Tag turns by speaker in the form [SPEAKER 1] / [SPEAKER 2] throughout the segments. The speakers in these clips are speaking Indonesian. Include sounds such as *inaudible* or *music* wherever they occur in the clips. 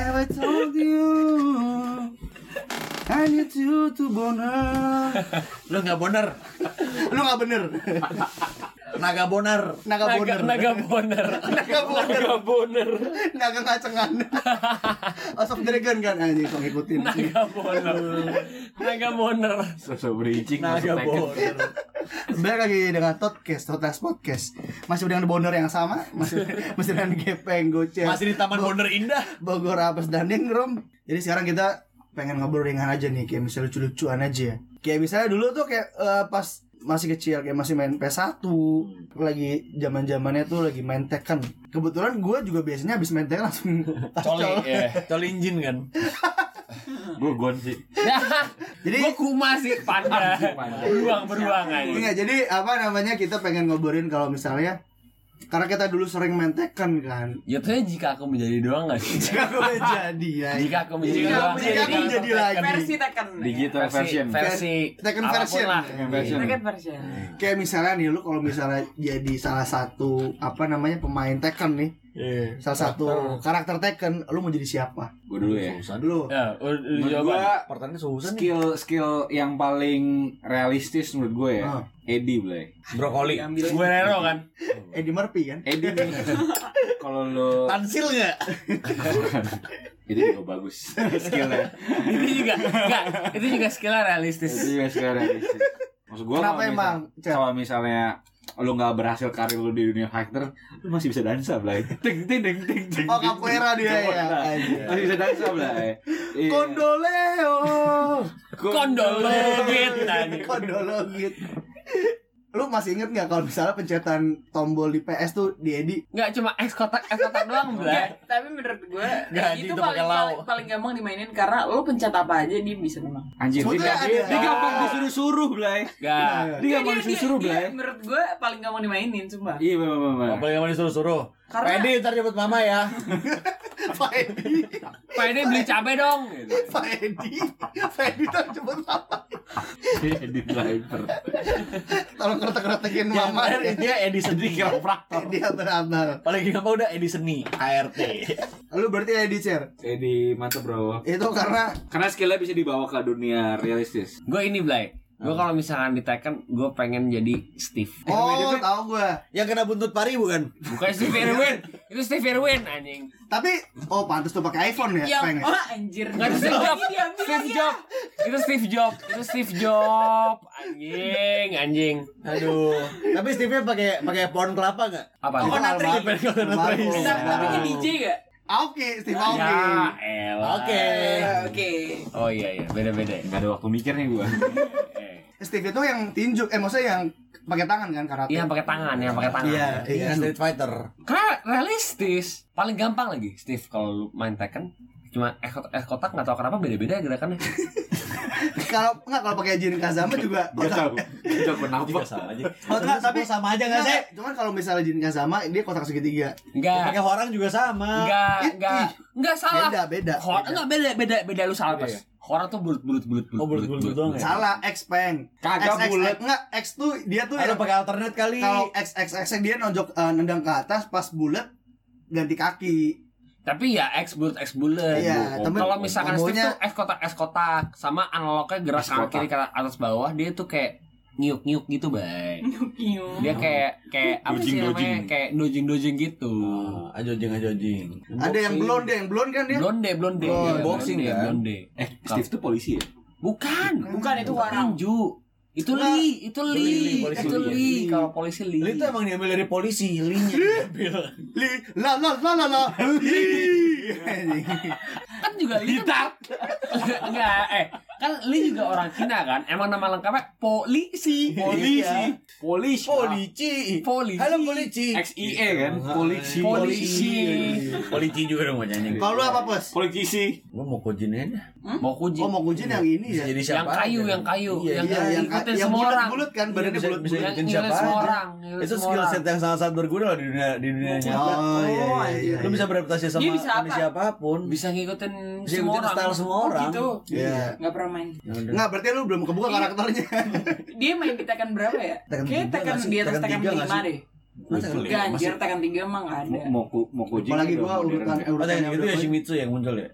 [SPEAKER 1] I told you? I need you to boner
[SPEAKER 2] Lu nggak boner.
[SPEAKER 1] Lu gak bener
[SPEAKER 2] Naga boner.
[SPEAKER 1] Naga
[SPEAKER 3] Naga,
[SPEAKER 1] boner
[SPEAKER 3] naga boner. *laughs*
[SPEAKER 1] Naga boner
[SPEAKER 3] Naga boner.
[SPEAKER 1] Naga ngacengan *laughs* House of Dragon kan Anjing kok ngikutin
[SPEAKER 3] Naga boner. Naga boner.
[SPEAKER 4] Sosok berincing
[SPEAKER 2] Naga boner.
[SPEAKER 1] Balik lagi dengan Todcast, Totas Podcast Masih dengan boner yang sama Masih, *laughs* masih dengan Gepeng, Gocek
[SPEAKER 2] Masih di Taman
[SPEAKER 1] Bo-
[SPEAKER 2] Boner Indah.
[SPEAKER 1] Bogor Apes dan Ningrum Jadi sekarang kita pengen ngobrol ringan aja nih Kayak misalnya lucu-lucuan aja Kayak misalnya dulu tuh kayak eh, pas masih kecil kayak masih main PS1 lagi zaman zamannya tuh lagi main Tekken kebetulan gue juga biasanya habis main Tekken langsung *laughs*
[SPEAKER 3] Coli. ya.
[SPEAKER 2] Colinjin kan. *laughs*
[SPEAKER 4] Gue gon sih. *laughs*
[SPEAKER 1] jadi
[SPEAKER 3] Gua kuma sih panda. Beruang beruang aja.
[SPEAKER 1] Enggak, jadi apa namanya kita pengen ngobrolin kalau misalnya karena kita dulu sering main Tekken kan
[SPEAKER 3] Jatuhnya jika aku menjadi doang gak sih?
[SPEAKER 1] jika gue *laughs* jadi ya
[SPEAKER 3] Jika aku menjadi
[SPEAKER 5] Jika
[SPEAKER 3] doang.
[SPEAKER 5] aku
[SPEAKER 1] jika aku menjadi lagi
[SPEAKER 5] versi Tekken
[SPEAKER 4] Digital version.
[SPEAKER 3] versi
[SPEAKER 1] Tekken
[SPEAKER 3] lah.
[SPEAKER 4] Tekken version.
[SPEAKER 5] Tekken version
[SPEAKER 1] kayak misalnya nih lu kalau misalnya jadi salah satu apa namanya pemain Tekken nih
[SPEAKER 2] Iya.
[SPEAKER 1] salah satu karakter Tekken lu mau jadi siapa
[SPEAKER 4] Gue dulu ya.
[SPEAKER 2] Susah
[SPEAKER 1] lu
[SPEAKER 2] dulu.
[SPEAKER 3] Ya,
[SPEAKER 4] Menurut
[SPEAKER 3] jawaban.
[SPEAKER 4] gue
[SPEAKER 2] Pertanyaannya susah nih.
[SPEAKER 4] skill skill yang paling realistis menurut gue ya.
[SPEAKER 1] Ah.
[SPEAKER 4] Eddie Blay.
[SPEAKER 2] Brokoli.
[SPEAKER 3] Gue Rero kan. *laughs*
[SPEAKER 1] Eddie Murphy kan
[SPEAKER 4] Eddie nih. *laughs* Kalau lo
[SPEAKER 2] Tansil nggak? *laughs*
[SPEAKER 4] itu juga bagus skillnya.
[SPEAKER 3] itu juga enggak, itu juga skillnya realistis.
[SPEAKER 4] Itu juga skill realistis. Maksud gue
[SPEAKER 1] Kenapa emang,
[SPEAKER 4] kalau misalnya lu nggak berhasil karir lu di dunia fighter, lu masih bisa dansa, Blay. Ting ting ting ting ting.
[SPEAKER 1] Oh, capoeira dia ya.
[SPEAKER 4] Masih bisa dansa, Blay. Iya.
[SPEAKER 1] Kondoleo
[SPEAKER 3] Kondologit.
[SPEAKER 1] Kondologit Lu masih inget gak kalau misalnya pencetan tombol di PS tuh di Edi
[SPEAKER 3] Enggak cuma X kotak X kotak doang.
[SPEAKER 5] Nggak, tapi menurut gue
[SPEAKER 2] Nggak,
[SPEAKER 5] itu
[SPEAKER 2] itu
[SPEAKER 5] paling, paling paling gampang dimainin karena lo pencet apa aja dia bisa menang.
[SPEAKER 4] Anjir, dia,
[SPEAKER 1] Sebetulnya
[SPEAKER 4] dia,
[SPEAKER 1] ada.
[SPEAKER 4] dia gampang disuruh-suruh, Blay.
[SPEAKER 3] Enggak.
[SPEAKER 4] Dia gampang
[SPEAKER 5] dia,
[SPEAKER 4] disuruh-suruh,
[SPEAKER 5] dia,
[SPEAKER 4] Blay.
[SPEAKER 5] menurut gue paling gampang dimainin sumpah.
[SPEAKER 4] Iya, bener.
[SPEAKER 2] Apa yang mau disuruh-suruh?
[SPEAKER 5] Karena-
[SPEAKER 2] Pedi ntar jemput mama ya. *laughs*
[SPEAKER 1] Pak Edi
[SPEAKER 3] Pak ini beli cabe dong. Gitu.
[SPEAKER 1] Pak Edi Pak Edi tuh cepet apa
[SPEAKER 4] Eddie driver.
[SPEAKER 1] Tolong kretek-kretekin
[SPEAKER 2] Yang
[SPEAKER 1] mama
[SPEAKER 2] terakhir dia Edi Seni.
[SPEAKER 1] Edi abal-abal
[SPEAKER 2] Paling gampang udah Edi Seni. ART.
[SPEAKER 1] Lu berarti Edi Cer
[SPEAKER 4] Eddie mantep, Bro.
[SPEAKER 1] Itu karena
[SPEAKER 4] Karena skillnya bisa dibawa ke dunia realistis.
[SPEAKER 3] Gue ini, Blay. Gue kalau misalkan di Tekken, gue pengen jadi Steve.
[SPEAKER 1] Oh tahu gue
[SPEAKER 2] Yang kena buntut pari bukan?
[SPEAKER 3] Bukan Steve Irwin. Itu Steve Irwin anjing.
[SPEAKER 1] Tapi Oh pantas tuh pakai iPhone ya
[SPEAKER 5] yang
[SPEAKER 1] pengen
[SPEAKER 5] oh anjir.
[SPEAKER 3] Enggak itu Steve Jobs.
[SPEAKER 5] Diambil
[SPEAKER 3] Steve
[SPEAKER 5] lagi ya.
[SPEAKER 3] Jobs. Itu Steve Jobs. Itu Steve Jobs. Anjing, anjing.
[SPEAKER 2] Aduh. Tapi Steve-nya pakai pakai pohon kelapa enggak?
[SPEAKER 3] Apa?
[SPEAKER 5] Oh, Natri.
[SPEAKER 1] Almarhum.
[SPEAKER 5] Tapi tapi kan DJ gak?
[SPEAKER 1] Aoki Steve Aoki
[SPEAKER 3] Ya, elah.
[SPEAKER 2] Oke.
[SPEAKER 5] Oke.
[SPEAKER 3] Oh iya iya, beda-beda.
[SPEAKER 4] Gak ada waktu mikir nih gua.
[SPEAKER 3] Eh. *laughs*
[SPEAKER 1] Steve itu yang tinju eh maksudnya yang pakai tangan kan karate
[SPEAKER 3] Iya, pakai tangan, yang pakai tangan.
[SPEAKER 1] Iya,
[SPEAKER 2] Iya, Street Fighter.
[SPEAKER 3] Karena realistis. Paling gampang lagi, Steve kalau lu main Tekken. Cuma eh kotak, eh kotak nggak tahu kenapa beda-beda gerakannya. *laughs*
[SPEAKER 1] kalau enggak kalau pakai Jin Kazama juga
[SPEAKER 4] Gak tau. Gak kenapa.
[SPEAKER 2] Juga sama aja.
[SPEAKER 1] Oh, enggak, tapi
[SPEAKER 2] sama aja enggak sih?
[SPEAKER 1] Cuman kalau misalnya Jin Kazama dia kotak segitiga.
[SPEAKER 3] Enggak.
[SPEAKER 2] Pakai orang juga sama.
[SPEAKER 3] Enggak,
[SPEAKER 1] Ih,
[SPEAKER 3] enggak. Enggak salah.
[SPEAKER 1] Beda, beda.
[SPEAKER 3] Hor-
[SPEAKER 1] beda.
[SPEAKER 3] enggak beda, beda, beda lu salah, Pas.
[SPEAKER 2] ya?
[SPEAKER 3] Orang tuh bulut bulut bulut
[SPEAKER 2] Oh, bulut-bulut doang ya?
[SPEAKER 1] Salah X peng.
[SPEAKER 4] Kagak bulat.
[SPEAKER 1] Enggak X tuh dia tuh
[SPEAKER 2] Ada
[SPEAKER 1] yang
[SPEAKER 2] pakai alternate kali.
[SPEAKER 1] kalau X X X dia nonjok eh, nendang ke atas pas bulat ganti kaki.
[SPEAKER 3] Tapi ya X bulat X bulat.
[SPEAKER 1] Iya, tapi
[SPEAKER 3] Kalau misalkan Steve tuh X kotak X kotak sama analognya gerak kanan kiri ke atas bawah, dia tuh kayak nyuk nyuk gitu, bay.
[SPEAKER 5] Nyukiu.
[SPEAKER 3] Dia kayak kayak apa sih
[SPEAKER 4] Dojing,
[SPEAKER 3] namanya?
[SPEAKER 4] dojing.
[SPEAKER 3] Kayak dojing dojing gitu.
[SPEAKER 2] Ah, ajojing ajojing.
[SPEAKER 1] Ada yang blonde, yang blonde kan dia.
[SPEAKER 3] Blonde, blonde,
[SPEAKER 1] Oh,
[SPEAKER 3] Iya,
[SPEAKER 2] boxing
[SPEAKER 3] blonde,
[SPEAKER 2] kan?
[SPEAKER 3] Blonde.
[SPEAKER 4] Eh, Steve tuh polisi ya?
[SPEAKER 3] Bukan,
[SPEAKER 5] Bukan itu warang.
[SPEAKER 3] Itu. Li, itu Li,
[SPEAKER 2] Li, polisi
[SPEAKER 3] itu
[SPEAKER 2] Li.
[SPEAKER 3] Li. Kalau polisi Li.
[SPEAKER 2] Li itu emang diambil dari polisi, linya *laughs* diambil.
[SPEAKER 1] Li la la la la la. Li.
[SPEAKER 3] kan juga Li kan enggak eh kan Li juga orang Cina kan emang nama lengkapnya polisi
[SPEAKER 2] Polisi.
[SPEAKER 4] Polisi.
[SPEAKER 2] Polisi.
[SPEAKER 3] Polisi.
[SPEAKER 2] Halo polisi.
[SPEAKER 4] XIE kan? Polisi.
[SPEAKER 3] Polisi.
[SPEAKER 2] Polisi juga dong bacanya.
[SPEAKER 1] Kalau lu apa, Pos?
[SPEAKER 4] Politisi.
[SPEAKER 2] Gua mau kujin aja.
[SPEAKER 3] mau kuji
[SPEAKER 1] Oh, mau kunci yang ini ya.
[SPEAKER 3] Yang
[SPEAKER 2] siapa
[SPEAKER 3] kayu yang kayu
[SPEAKER 2] Iya,
[SPEAKER 3] yang
[SPEAKER 2] iya,
[SPEAKER 1] Iya, yang
[SPEAKER 3] semua orang
[SPEAKER 1] bulat-bulat kan, badannya
[SPEAKER 2] bisa,
[SPEAKER 1] bulat.
[SPEAKER 2] bisa ngikutin siapa
[SPEAKER 3] semua
[SPEAKER 2] aja.
[SPEAKER 3] orang
[SPEAKER 2] Itu skill set yang sangat-sangat berguna loh di dunia di dunia nyata.
[SPEAKER 1] Oh, iya, iya, iya.
[SPEAKER 2] Lu bisa beradaptasi sama
[SPEAKER 5] Dia bisa apa?
[SPEAKER 2] manusia apa pun.
[SPEAKER 3] bisa ngikutin
[SPEAKER 2] Bisa
[SPEAKER 3] semua
[SPEAKER 2] ngikutin
[SPEAKER 3] orang
[SPEAKER 2] style semua
[SPEAKER 5] Oh
[SPEAKER 2] orang.
[SPEAKER 5] gitu.
[SPEAKER 1] Iya.
[SPEAKER 5] Nggak pernah main.
[SPEAKER 2] Ya udah.
[SPEAKER 1] Enggak, berarti lu belum kebuka karakternya.
[SPEAKER 5] Dia main di Tekken berapa ya? Kayaknya
[SPEAKER 2] tiga
[SPEAKER 5] Tekken
[SPEAKER 2] nggak
[SPEAKER 5] di atas
[SPEAKER 2] Tekken nggak
[SPEAKER 5] 5
[SPEAKER 2] sih?
[SPEAKER 5] deh.
[SPEAKER 2] Masa
[SPEAKER 4] Masih-
[SPEAKER 5] Ganjir Tekken 3 emang nggak ada.
[SPEAKER 4] Mau mau mau Koji
[SPEAKER 1] Apalagi
[SPEAKER 4] udah
[SPEAKER 1] gua urutan
[SPEAKER 4] ya.
[SPEAKER 1] Urutan
[SPEAKER 2] itu
[SPEAKER 1] berapa?
[SPEAKER 2] Yoshimitsu yang muncul ya?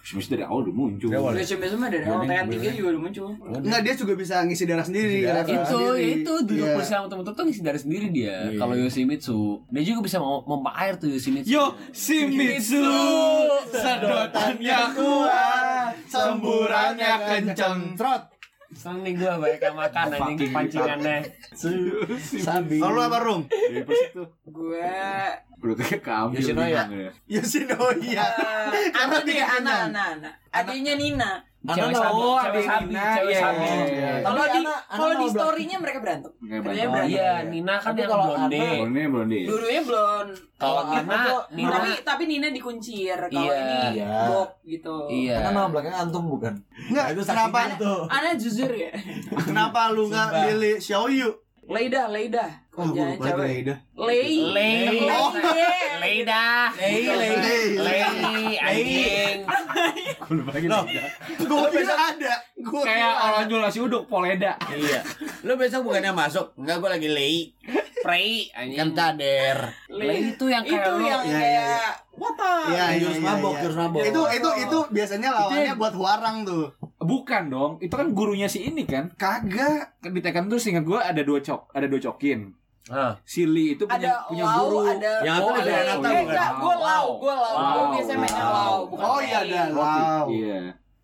[SPEAKER 4] Sebenarnya dari awal udah muncul.
[SPEAKER 2] Dari awal.
[SPEAKER 5] Yoshimitsu mah dari awal
[SPEAKER 2] Branding-
[SPEAKER 5] Tekken 3
[SPEAKER 2] branding.
[SPEAKER 5] juga udah muncul.
[SPEAKER 1] Enggak dia juga bisa ngisi darah sendiri.
[SPEAKER 2] Darah.
[SPEAKER 3] itu itu
[SPEAKER 1] Iya.
[SPEAKER 3] bersama temen-temen tuh ngisi dari sendiri dia
[SPEAKER 2] Iya.
[SPEAKER 3] kalau Yoshimitsu dia juga bisa mau mempa air tuh Yoshimitsu
[SPEAKER 4] Yo, Shimizu, sedotannya kuat, semburannya kenceng.
[SPEAKER 2] Trot.
[SPEAKER 3] Seneng nih gue banyak makan anjing pancingannya
[SPEAKER 2] Sabi.
[SPEAKER 1] Kalau lu apa Rum?
[SPEAKER 4] Dari.
[SPEAKER 5] Gue
[SPEAKER 4] kayak keambil.
[SPEAKER 2] Yoshinoya.
[SPEAKER 4] ya.
[SPEAKER 1] Yoshinoya. *laughs*
[SPEAKER 5] anak dia anak anak anak. Adiknya Nina.
[SPEAKER 3] Cewek
[SPEAKER 2] Anak
[SPEAKER 3] sabi
[SPEAKER 4] oh,
[SPEAKER 3] cewek sabi
[SPEAKER 4] Nina,
[SPEAKER 3] cewek
[SPEAKER 4] iya,
[SPEAKER 3] sabi
[SPEAKER 4] iya, iya.
[SPEAKER 5] Kalau
[SPEAKER 2] Tapi
[SPEAKER 5] di kalau di storynya mereka berantem. Kerjanya
[SPEAKER 4] berantem.
[SPEAKER 3] iya Nina kan
[SPEAKER 2] Tapi
[SPEAKER 3] yang
[SPEAKER 2] kalau
[SPEAKER 3] blonde
[SPEAKER 4] Blonde blonde.
[SPEAKER 5] Dulunya blon.
[SPEAKER 3] kalau Nina Nina
[SPEAKER 5] Tapi tapi Nina dikuncir. Kalau
[SPEAKER 3] Iya.
[SPEAKER 5] ini
[SPEAKER 2] Iya.
[SPEAKER 5] Bob gitu.
[SPEAKER 3] iya
[SPEAKER 2] Karena nama belakang antum bukan?
[SPEAKER 1] Enggak,
[SPEAKER 2] Nah, itu
[SPEAKER 1] kenapa.
[SPEAKER 5] Anak jujur ya. *laughs*
[SPEAKER 1] kenapa lu enggak pilih Xiaoyu?
[SPEAKER 5] Leida, Leida.
[SPEAKER 1] Oh,
[SPEAKER 5] Kerjanya
[SPEAKER 1] lupa. Leida.
[SPEAKER 5] Lei.
[SPEAKER 3] Lei.
[SPEAKER 5] Oh,
[SPEAKER 3] Leida
[SPEAKER 2] Lei, Lei.
[SPEAKER 3] Lei anjing
[SPEAKER 2] Loh,
[SPEAKER 1] Gua kira ada. Gua
[SPEAKER 4] Kayak orang jual nasi uduk Poleda.
[SPEAKER 2] iya. Lu besok bukannya masuk? Enggak, gua lagi lei.
[SPEAKER 3] Prei anjing
[SPEAKER 2] cader.
[SPEAKER 3] Lei itu yang kayak
[SPEAKER 5] itu
[SPEAKER 3] lu
[SPEAKER 5] yang
[SPEAKER 1] Iya, iya,
[SPEAKER 5] kayak Wata.
[SPEAKER 1] Iya, iya,
[SPEAKER 2] Jurus
[SPEAKER 1] iya,
[SPEAKER 2] mabok,
[SPEAKER 1] iya.
[SPEAKER 2] jurus mabok.
[SPEAKER 1] Itu itu itu biasanya lawannya buat Huarang tuh.
[SPEAKER 4] Bukan dong, itu kan gurunya si ini kan.
[SPEAKER 1] Kagak.
[SPEAKER 4] Kan di Tekken tuh seingat gua ada dua cok, ada dua cokin.
[SPEAKER 3] Ah.
[SPEAKER 4] Si Lee itu punya
[SPEAKER 5] Ada
[SPEAKER 4] punya
[SPEAKER 5] Lau,
[SPEAKER 4] guru.
[SPEAKER 5] ada
[SPEAKER 2] Yang
[SPEAKER 4] Oh,
[SPEAKER 2] aku
[SPEAKER 4] ada
[SPEAKER 2] ada
[SPEAKER 5] Eh,
[SPEAKER 2] bukan?
[SPEAKER 5] enggak, gue Lau, gue Lau. Gue
[SPEAKER 4] Lau.
[SPEAKER 5] biasanya mainnya
[SPEAKER 4] Lau.
[SPEAKER 5] Bukan
[SPEAKER 1] Oh iya ada Lau.
[SPEAKER 4] Iya.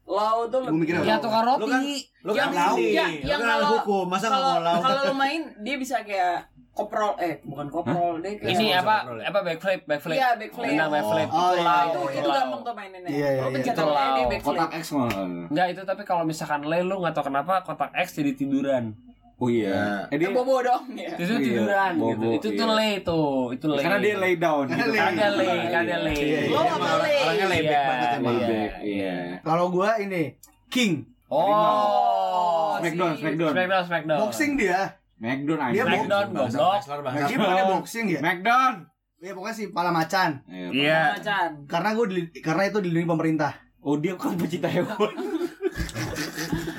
[SPEAKER 5] Lau tuh lebih
[SPEAKER 3] ya tukar
[SPEAKER 2] Lu kan
[SPEAKER 3] roti
[SPEAKER 2] lu kan
[SPEAKER 5] Yang-
[SPEAKER 2] lau.
[SPEAKER 5] ya,
[SPEAKER 2] Lu
[SPEAKER 5] yang
[SPEAKER 2] kan
[SPEAKER 5] kalau-
[SPEAKER 2] hukum, masa
[SPEAKER 5] Kalau
[SPEAKER 2] mau lau?
[SPEAKER 5] kalau lu main dia bisa kayak koprol eh bukan koprol dia kayak
[SPEAKER 3] ini apa
[SPEAKER 2] sama ya?
[SPEAKER 3] apa backflip backflip
[SPEAKER 5] Iya, backflip.
[SPEAKER 3] Backflip
[SPEAKER 1] Oh,
[SPEAKER 3] itu
[SPEAKER 1] iya,
[SPEAKER 3] lau
[SPEAKER 5] itu
[SPEAKER 3] itu
[SPEAKER 5] itu gampang tuh maininnya.
[SPEAKER 1] Iya, iya, iya.
[SPEAKER 3] Itu
[SPEAKER 5] dia
[SPEAKER 3] lau.
[SPEAKER 5] backflip.
[SPEAKER 4] Kotak X malah.
[SPEAKER 3] Enggak itu tapi kalau misalkan le lu nggak tahu kenapa kotak X jadi tiduran.
[SPEAKER 4] Oh iya. Eh,
[SPEAKER 5] Eh,
[SPEAKER 4] dia,
[SPEAKER 5] bobo dong ya.
[SPEAKER 3] Itu
[SPEAKER 4] Iya,
[SPEAKER 3] tiduran
[SPEAKER 4] bobo,
[SPEAKER 3] gitu. Itu tuh
[SPEAKER 4] iya.
[SPEAKER 3] le tuh, itu le.
[SPEAKER 4] karena dia lay down gitu.
[SPEAKER 1] Lay.
[SPEAKER 3] karena le.
[SPEAKER 1] Iya, iya.
[SPEAKER 5] Lo
[SPEAKER 2] Emang
[SPEAKER 5] apa
[SPEAKER 2] orang-
[SPEAKER 5] Lei?
[SPEAKER 2] Orangnya layback
[SPEAKER 3] Iya,
[SPEAKER 2] banget emang.
[SPEAKER 3] iya.
[SPEAKER 4] Layback, Iya.
[SPEAKER 1] Kalau gua ini King.
[SPEAKER 3] Oh.
[SPEAKER 4] Smackdown,
[SPEAKER 5] si-
[SPEAKER 4] Smackdown.
[SPEAKER 3] Smackdown, Smackdown.
[SPEAKER 1] Boxing dia.
[SPEAKER 4] Smackdown aja.
[SPEAKER 1] Dia
[SPEAKER 3] Smackdown goblok.
[SPEAKER 1] Dia bukannya boxing ya?
[SPEAKER 4] Smackdown.
[SPEAKER 1] Ya pokoknya sih pala macan.
[SPEAKER 3] Iya.
[SPEAKER 5] Macan.
[SPEAKER 1] Karena gua di, karena itu dilindungi pemerintah.
[SPEAKER 4] Oh dia kan pecinta hewan.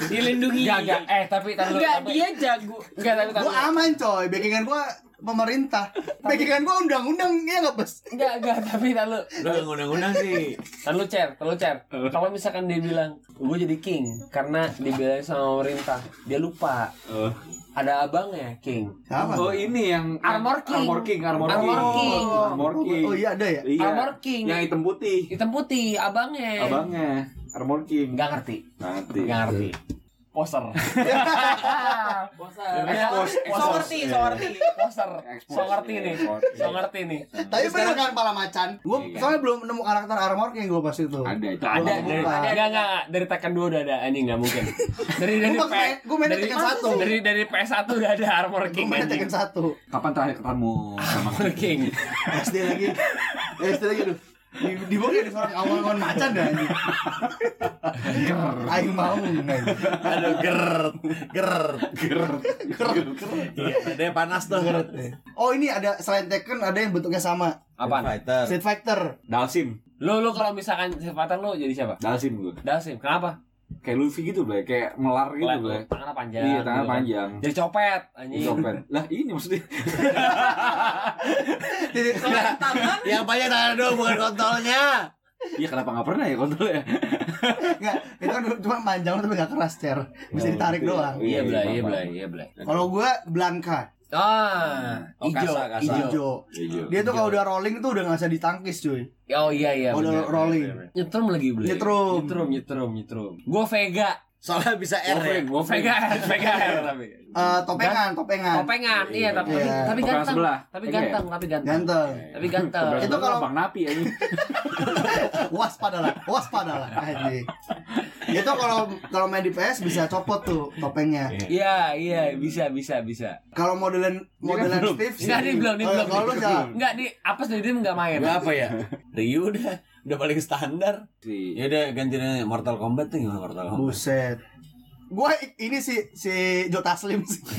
[SPEAKER 5] Dilindungi.
[SPEAKER 3] Enggak. Eh, tapi dulu,
[SPEAKER 5] Enggak,
[SPEAKER 3] tapi-
[SPEAKER 5] dia jago.
[SPEAKER 3] Enggak, tapi tar
[SPEAKER 1] Gua aman coy, backingan gua pemerintah. Backingan gua undang-undang ya nggak bos?
[SPEAKER 3] Enggak, enggak, tapi dulu.
[SPEAKER 2] Lu undang-undang sih.
[SPEAKER 3] Dulu, Cer, dulu, Cer. Kalau misalkan dia bilang, gue jadi king karena dibilang sama pemerintah, dia lupa.
[SPEAKER 4] Oh.
[SPEAKER 3] Ada abangnya, king.
[SPEAKER 1] Siapa?
[SPEAKER 4] Oh ini yang
[SPEAKER 3] Armor King.
[SPEAKER 4] Armor King, Armor,
[SPEAKER 3] Armor King.
[SPEAKER 4] Armor King.
[SPEAKER 1] Oh iya ada ya?
[SPEAKER 4] Iya.
[SPEAKER 3] Armor King.
[SPEAKER 4] Yang hitam putih.
[SPEAKER 3] Hitam putih, abangnya.
[SPEAKER 4] Abangnya Armor King.
[SPEAKER 3] Enggak ngerti.
[SPEAKER 4] Nanti.
[SPEAKER 3] Enggak ngerti. Poser.
[SPEAKER 5] Bosan.
[SPEAKER 3] Expose,
[SPEAKER 5] So
[SPEAKER 3] expose.
[SPEAKER 5] ngerti, so ngerti.
[SPEAKER 3] Poser. So ngerti nih. So ngerti nih.
[SPEAKER 1] Tapi bener kan pala macan? Gua
[SPEAKER 4] Iya.
[SPEAKER 1] soalnya belum nemu karakter armor King gua pas itu.
[SPEAKER 4] Ada itu.
[SPEAKER 3] Ada, enggak, enggak, enggak. dari Tekken 2 udah ada, anjing enggak mungkin. *laughs* Dari dari
[SPEAKER 1] Gua
[SPEAKER 3] P,
[SPEAKER 1] main- Tekken satu.
[SPEAKER 3] Dari dari PS1 udah ada Armor King
[SPEAKER 1] main
[SPEAKER 3] anjing.
[SPEAKER 1] Tekken satu.
[SPEAKER 4] Kapan terakhir ketemu sama
[SPEAKER 3] Armor King. *laughs*
[SPEAKER 1] SD lagi. SD lagi tuh. Di, di bawah ada seorang awal-awal macan dah anjing. Aing mau anjing.
[SPEAKER 2] Aduh, ger, ger, ger, Iya, dia panas tuh.
[SPEAKER 1] Oh ini ada selain Tekken ada yang bentuknya sama.
[SPEAKER 3] Apaan?
[SPEAKER 2] Fighter.
[SPEAKER 1] Street Fighter.
[SPEAKER 4] Dalsim.
[SPEAKER 3] Lu lu kalau misalkan kesempatan lu jadi siapa?
[SPEAKER 4] Dalsim gue.
[SPEAKER 3] Dasim. Kenapa?
[SPEAKER 4] Kayak Luffy gitu, Blay. Kayak melar gitu, Blay.
[SPEAKER 3] Tangannya panjang.
[SPEAKER 4] Iya, tangan
[SPEAKER 3] gitu kan.
[SPEAKER 4] panjang.
[SPEAKER 3] Jadi copet anjing.
[SPEAKER 4] Copet. Lah, ini maksudnya. *laughs*
[SPEAKER 1] Jadi
[SPEAKER 5] Tangan
[SPEAKER 2] Yang banyak tangan dong, bukan kontolnya. *laughs*
[SPEAKER 4] Iya, kenapa nggak pernah ya kontrolnya?
[SPEAKER 1] enggak, itu kan cuma panjang tapi enggak keras, Cer. Bisa ditarik doang.
[SPEAKER 3] Iya, Blay, iya,
[SPEAKER 4] paham.
[SPEAKER 3] Blay, iya, Blay.
[SPEAKER 1] Kalau gua Blanka,
[SPEAKER 3] Ah,
[SPEAKER 2] Oh,
[SPEAKER 3] hijau,
[SPEAKER 2] kasa, kasa.
[SPEAKER 3] hijau.
[SPEAKER 1] Dia tuh kalau udah rolling tuh udah nggak bisa ditangkis, cuy.
[SPEAKER 3] Oh iya iya.
[SPEAKER 1] Udah
[SPEAKER 3] bener,
[SPEAKER 1] rolling.
[SPEAKER 3] bener, bener. Nyetrum lagi beli.
[SPEAKER 1] Nyetrum.
[SPEAKER 3] Nyetrum, nyetrum, nyetrum. Gua Vega.
[SPEAKER 2] Soalnya bisa R ya.
[SPEAKER 3] Gua Vega, Vega *laughs* R tapi.
[SPEAKER 1] Eh, topengan, topengan.
[SPEAKER 3] Topengan, iya tapi
[SPEAKER 1] Iya.
[SPEAKER 3] tapi ganteng.
[SPEAKER 4] sebelah.
[SPEAKER 3] Tapi ganteng, tapi ganteng.
[SPEAKER 1] Ganteng.
[SPEAKER 3] Tapi ganteng.
[SPEAKER 1] Itu kalau-
[SPEAKER 4] Bang Napi ya ini. *laughs*
[SPEAKER 1] waspada lah, waspada lah. Anjing. Itu kalau kalau main di PS bisa copot tuh topengnya.
[SPEAKER 3] Iya, iya, bisa, bisa, bisa.
[SPEAKER 1] Kalau modelan modelan
[SPEAKER 4] belum.
[SPEAKER 1] Steve sih.
[SPEAKER 3] Enggak, dia belum,
[SPEAKER 1] Oh,
[SPEAKER 3] belum.
[SPEAKER 1] Kalau?
[SPEAKER 3] Enggak di apa sih dia enggak main.
[SPEAKER 2] Gak apa ya? Ryu udah udah paling standar.
[SPEAKER 4] Si
[SPEAKER 2] Ya udah gantinya Mortal Kombat tuh gimana Mortal Kombat?
[SPEAKER 1] Buset. Gua ini si si Jota Slim sih. *laughs*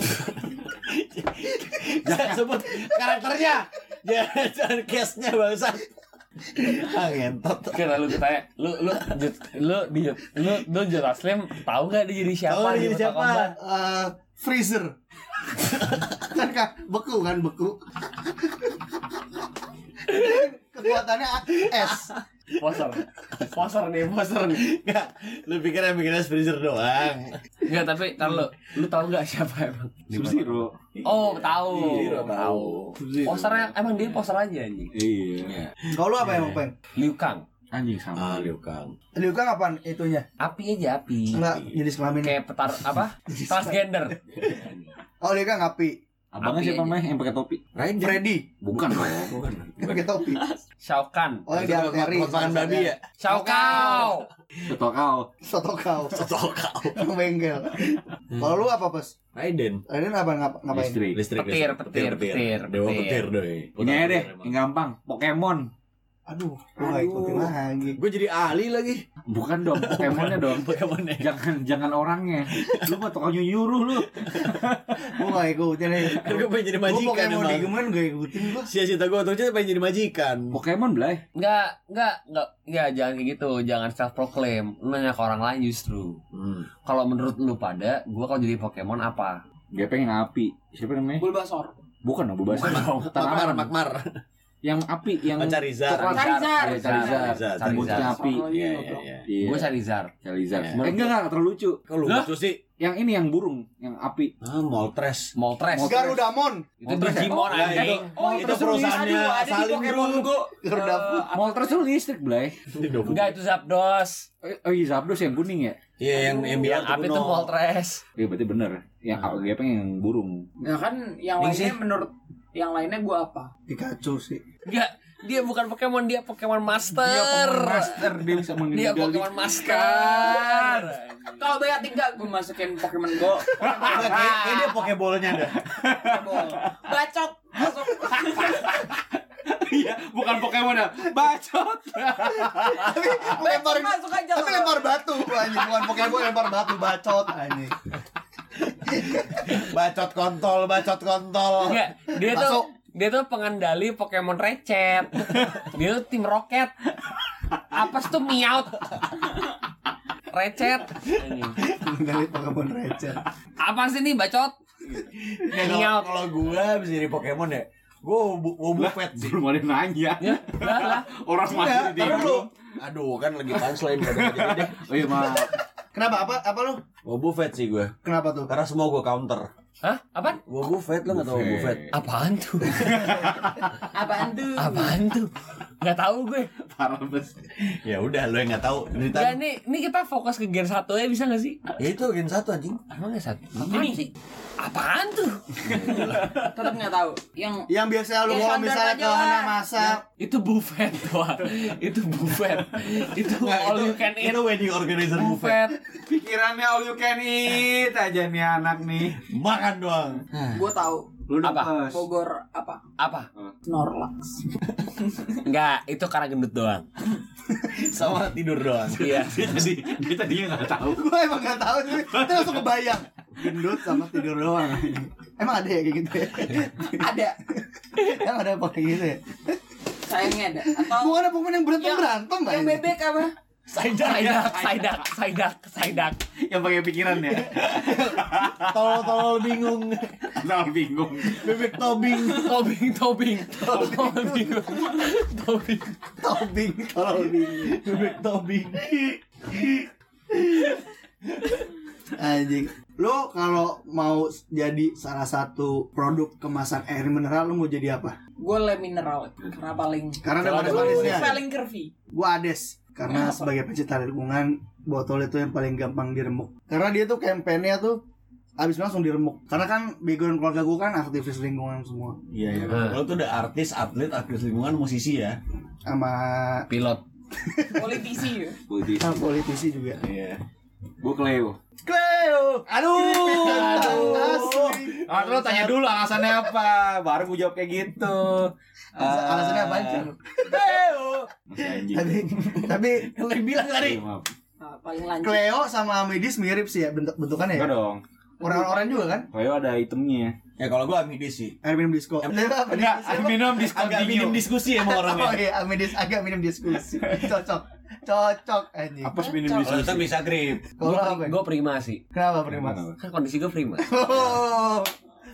[SPEAKER 2] Jangan sebut karakternya. Jangan jangan case-nya bangsa. Ah ngentot.
[SPEAKER 3] Kan lalu ditanya, lu lu Jut- lu di lu lu Jut Aslim tahu nggak dia jadi siapa
[SPEAKER 2] Tahu dia
[SPEAKER 3] di
[SPEAKER 2] jadi
[SPEAKER 3] Mortal
[SPEAKER 2] siapa?
[SPEAKER 3] Kombat?
[SPEAKER 1] Eh, freezer. kan kak beku kan beku. *laughs* Kekuatannya es.
[SPEAKER 3] Poser. Poser nih, poser nih.
[SPEAKER 2] Enggak, lu pikir yang bikin es freezer doang.
[SPEAKER 3] Enggak, tapi tar lu, lu tahu nggak siapa emang?
[SPEAKER 4] Sub-Zero.
[SPEAKER 3] Oh, tahu.
[SPEAKER 2] Zero tahu.
[SPEAKER 3] Posernya emang dia poser aja anjing.
[SPEAKER 4] Iya.
[SPEAKER 1] Kalau lu apa emang peng?
[SPEAKER 3] Liu Kang.
[SPEAKER 4] Anjing
[SPEAKER 2] Ah,
[SPEAKER 4] sama.
[SPEAKER 2] Liu Kang.
[SPEAKER 1] Liu Kang apaan itunya?
[SPEAKER 3] Api aja api.
[SPEAKER 1] Enggak jenis kelamin.
[SPEAKER 3] Kayak petar apa? *laughs* Transgender.
[SPEAKER 1] Oh Liu Kang api.
[SPEAKER 4] Abangnya siapa
[SPEAKER 3] aja.
[SPEAKER 4] meh yang pakai topi?
[SPEAKER 2] Raiden.
[SPEAKER 1] Freddy.
[SPEAKER 4] Bukan dong. *laughs*
[SPEAKER 2] Bukan.
[SPEAKER 1] Pakai topi.
[SPEAKER 3] Shao Kahn.
[SPEAKER 1] Oh yang di arteri.
[SPEAKER 2] Kotakan babi ya?
[SPEAKER 3] Shao Kahn.
[SPEAKER 4] Betul kau.
[SPEAKER 1] Soto kau.
[SPEAKER 2] Soto kau.
[SPEAKER 1] Yang bengkel. Kalau lu apa pas?
[SPEAKER 2] Raiden.
[SPEAKER 1] Ini apa ngap ngapain?
[SPEAKER 4] Listrik.
[SPEAKER 2] Listrik,
[SPEAKER 3] Petir, petir, petir,
[SPEAKER 2] Dewa
[SPEAKER 3] petir.
[SPEAKER 2] doi.
[SPEAKER 4] Ini aja deh, yang gampang. Pokemon.
[SPEAKER 1] Aduh, gua gak ikutin lagi.
[SPEAKER 2] Gue jadi ahli lagi.
[SPEAKER 4] Bukan dong, Pokemonnya dong.
[SPEAKER 2] Pokemon
[SPEAKER 4] Jangan jangan orangnya. Lu mah tukang nyuruh lu.
[SPEAKER 1] Gua gak ikutin nih.
[SPEAKER 2] Kan gue pengen jadi
[SPEAKER 1] Gua
[SPEAKER 2] majikan
[SPEAKER 1] Pokemon
[SPEAKER 2] emang.
[SPEAKER 1] Digimon gak ikutin gua.
[SPEAKER 2] Sia-sia gue waktu itu pengen jadi majikan.
[SPEAKER 4] Pokemon belai.
[SPEAKER 3] Enggak, enggak, enggak. Ya jangan kayak gitu. Jangan self proclaim. Lu nanya ke orang lain justru.
[SPEAKER 2] Hmm.
[SPEAKER 3] Kalau menurut lu pada, gua kalau jadi Pokemon apa?
[SPEAKER 4] Dia pengen api. Siapa namanya?
[SPEAKER 5] Bulbasaur.
[SPEAKER 4] Bukan dong,
[SPEAKER 3] dong.
[SPEAKER 2] Makmar,
[SPEAKER 4] Tanaman.
[SPEAKER 2] makmar.
[SPEAKER 4] Yang api, yang
[SPEAKER 2] Charizard.
[SPEAKER 4] coklat.
[SPEAKER 5] Charizard.
[SPEAKER 4] Iya, Charizard.
[SPEAKER 2] Charizard.
[SPEAKER 4] Rambutnya api.
[SPEAKER 2] Iya, iya, iya.
[SPEAKER 4] Iya.
[SPEAKER 3] Gue Charizard.
[SPEAKER 4] Charizard.
[SPEAKER 2] Iya.
[SPEAKER 4] Eh, enggak enggak terlalu lucu.
[SPEAKER 2] Lu lucu sih?
[SPEAKER 4] Yang ini yang burung, yang api.
[SPEAKER 2] Ah, Moltres.
[SPEAKER 3] Moltres.
[SPEAKER 1] Garudamon.
[SPEAKER 3] Itu Digimon
[SPEAKER 2] Oh,
[SPEAKER 3] anjing.
[SPEAKER 2] itu,
[SPEAKER 5] Oh,
[SPEAKER 2] itu
[SPEAKER 5] itu
[SPEAKER 2] perusahaannya Salim
[SPEAKER 5] Pokemon
[SPEAKER 2] dulu.
[SPEAKER 1] Garuda
[SPEAKER 5] Eh, apa-
[SPEAKER 4] Moltres tuh listrik, Blay.
[SPEAKER 3] Enggak itu Zapdos.
[SPEAKER 4] Eh, Oh iya, Zapdos yang kuning ya?
[SPEAKER 2] Iya, yang yang bilang
[SPEAKER 3] api itu Moltres.
[SPEAKER 4] Iya, berarti bener. Yang dia pengen yang burung.
[SPEAKER 5] Ya kan yang
[SPEAKER 2] Ini
[SPEAKER 5] lainnya menurut yang lainnya gua apa?
[SPEAKER 1] Pikachu sih.
[SPEAKER 3] Enggak, dia bukan Pokemon, dia Pokemon Master.
[SPEAKER 4] Dia Pokemon Master, dia bisa
[SPEAKER 3] Dia. Pokemon Master.
[SPEAKER 5] Kalau banyak tiga gua masukin Pokemon Go.
[SPEAKER 2] Kayaknya dia pokeballnya dah.
[SPEAKER 5] Pokeball. Bacot. Masuk.
[SPEAKER 4] Iya, bukan Pokemon ya. Bacot.
[SPEAKER 1] Tapi lemparin
[SPEAKER 5] masuk aja.
[SPEAKER 1] Tapi lempar batu anjing, bukan Pokemon lempar batu bacot anjing.
[SPEAKER 2] Bacot kontol, bacot kontol.
[SPEAKER 3] Enggak, dia
[SPEAKER 1] Masuk.
[SPEAKER 3] tuh dia tuh pengendali Pokemon Recet. Dia tuh tim Rocket. Apa sih tuh Meowth? Recet.
[SPEAKER 1] Dari Pokemon receh.
[SPEAKER 3] Apa sih nih bacot?
[SPEAKER 2] Ya, kalau- gua bisa jadi Pokemon ya, gua bu bu buffet sih.
[SPEAKER 4] Belum ada yang nanya.
[SPEAKER 3] Ya, lah lah.
[SPEAKER 4] Orang
[SPEAKER 1] Enggak,
[SPEAKER 4] masih di
[SPEAKER 1] taruh dulu.
[SPEAKER 2] Aduh, kan lagi punchline gak ada jadi deh.
[SPEAKER 4] Oh iya, maaf.
[SPEAKER 1] Kenapa? Apa apa lu?
[SPEAKER 2] Boba Fett sih gue.
[SPEAKER 1] Kenapa tuh?
[SPEAKER 2] Karena semua gue counter.
[SPEAKER 3] Hah? Apaan?
[SPEAKER 2] Boba Fett lo nggak tahu Boba Fett? *laughs*
[SPEAKER 3] Apaan tuh?
[SPEAKER 5] Apaan tuh?
[SPEAKER 3] Apaan tuh? Gak tahu gue.
[SPEAKER 4] Parah banget.
[SPEAKER 2] Ya udah lo yang nggak tahu.
[SPEAKER 3] Ya nih, ini kita fokus ke gen satu ya bisa gak sih?
[SPEAKER 2] Ya itu gen satu anjing.
[SPEAKER 3] Emang gen satu? Apaan sih? Apaan tuh?
[SPEAKER 5] Tetap nggak tahu. Yang
[SPEAKER 1] Yang biasa lu
[SPEAKER 5] Ya,
[SPEAKER 1] kalau misalnya
[SPEAKER 5] aja
[SPEAKER 1] ke. Hana masak,
[SPEAKER 3] Itu buffet doang. Itu buffet. Itu
[SPEAKER 2] Nggak,
[SPEAKER 3] all
[SPEAKER 2] itu,
[SPEAKER 3] you can eat
[SPEAKER 2] itu wedding organizer buffet.
[SPEAKER 3] buffet.
[SPEAKER 4] Pikirannya all you can eat aja nih anak nih.
[SPEAKER 2] Makan doang.
[SPEAKER 5] gua tahu.
[SPEAKER 4] Lu
[SPEAKER 3] Apa?
[SPEAKER 5] Bogor apa?
[SPEAKER 3] Apa?
[SPEAKER 5] Snorlax. *laughs*
[SPEAKER 3] Enggak, itu karena gendut doang. *laughs*
[SPEAKER 2] Sama tidur doang.
[SPEAKER 3] Iya.
[SPEAKER 4] Dia tadi dia tadinya nggak tahu.
[SPEAKER 1] gue emang gak tahu sih. Itu langsung kebayang. Gendut sama tidur doang. Emang ada ya kayak gitu ya?
[SPEAKER 5] Ada.
[SPEAKER 1] Yang ada apa kayak gitu ya?
[SPEAKER 5] Sayangnya ada. Atau
[SPEAKER 1] Bukan ada pemain yang berantem
[SPEAKER 5] Yang-
[SPEAKER 1] berantem
[SPEAKER 5] yang bebek apa?
[SPEAKER 3] Saydak, saydak, saydak, saydak.
[SPEAKER 4] Yang pakai pikiran ya. *laughs*
[SPEAKER 2] Tolol-tolol bingung.
[SPEAKER 4] Sama bingung.
[SPEAKER 2] Bebek tobing.
[SPEAKER 3] Tobing, tobing, tobing, tobing.
[SPEAKER 1] Tobing, tobing.
[SPEAKER 2] Bebek tobing.
[SPEAKER 1] Anjing. Lu kalau mau jadi salah satu produk kemasan air mineral lu mau jadi apa?
[SPEAKER 5] Gue le mineral karena paling
[SPEAKER 1] Karena ada
[SPEAKER 2] Kalau ada
[SPEAKER 1] manis-manisnya.
[SPEAKER 5] paling curvy.
[SPEAKER 1] Gua Ades karena sebagai pencinta lingkungan botol itu yang paling gampang diremuk. Karena dia tuh kampanye tuh habis langsung diremuk. Karena kan background keluarga gua kan aktivis lingkungan semua
[SPEAKER 2] Iya, iya. Lo tuh udah artis, atlet, aktivis lingkungan, musisi ya.
[SPEAKER 1] sama
[SPEAKER 3] Pilot. *laughs*
[SPEAKER 5] Politisi ya.
[SPEAKER 4] Putih.
[SPEAKER 1] sama politisi juga.
[SPEAKER 2] Iya.
[SPEAKER 4] Gue Cleo.
[SPEAKER 1] Cleo.
[SPEAKER 2] Aduh.
[SPEAKER 1] Asli.
[SPEAKER 4] Ah, lo tanya dulu alasannya apa? Baru gue jawab kayak gitu.
[SPEAKER 1] Alasan- Alasannya apa?
[SPEAKER 4] Masih anjing.
[SPEAKER 1] Tapi tapi
[SPEAKER 2] Yang lain bilang kali.
[SPEAKER 4] Iya, maaf.
[SPEAKER 5] Nah, paling lanjut.
[SPEAKER 1] Cleo sama Amidis mirip sih ya bentuk bentukannya
[SPEAKER 4] Enggak
[SPEAKER 1] ya.
[SPEAKER 4] dong.
[SPEAKER 1] Orang-orang juga kan?
[SPEAKER 4] Cleo ada itemnya.
[SPEAKER 2] Ya kalau gua Amidis sih.
[SPEAKER 1] Air minum disco.
[SPEAKER 4] Enggak, minum
[SPEAKER 2] Agak minim diskusi emang *laughs*
[SPEAKER 1] Oh
[SPEAKER 2] orangnya.
[SPEAKER 1] iya, Amidis agak minum diskusi. *laughs* Cocok. Cocok anjing.
[SPEAKER 4] Apa minum
[SPEAKER 2] Kalau itu bisa grip.
[SPEAKER 1] Kalau
[SPEAKER 3] Gue
[SPEAKER 1] apa?
[SPEAKER 3] gue prima sih.
[SPEAKER 1] Kenapa prima?
[SPEAKER 3] Kan kondisi gue prima. *laughs*
[SPEAKER 1] Oh,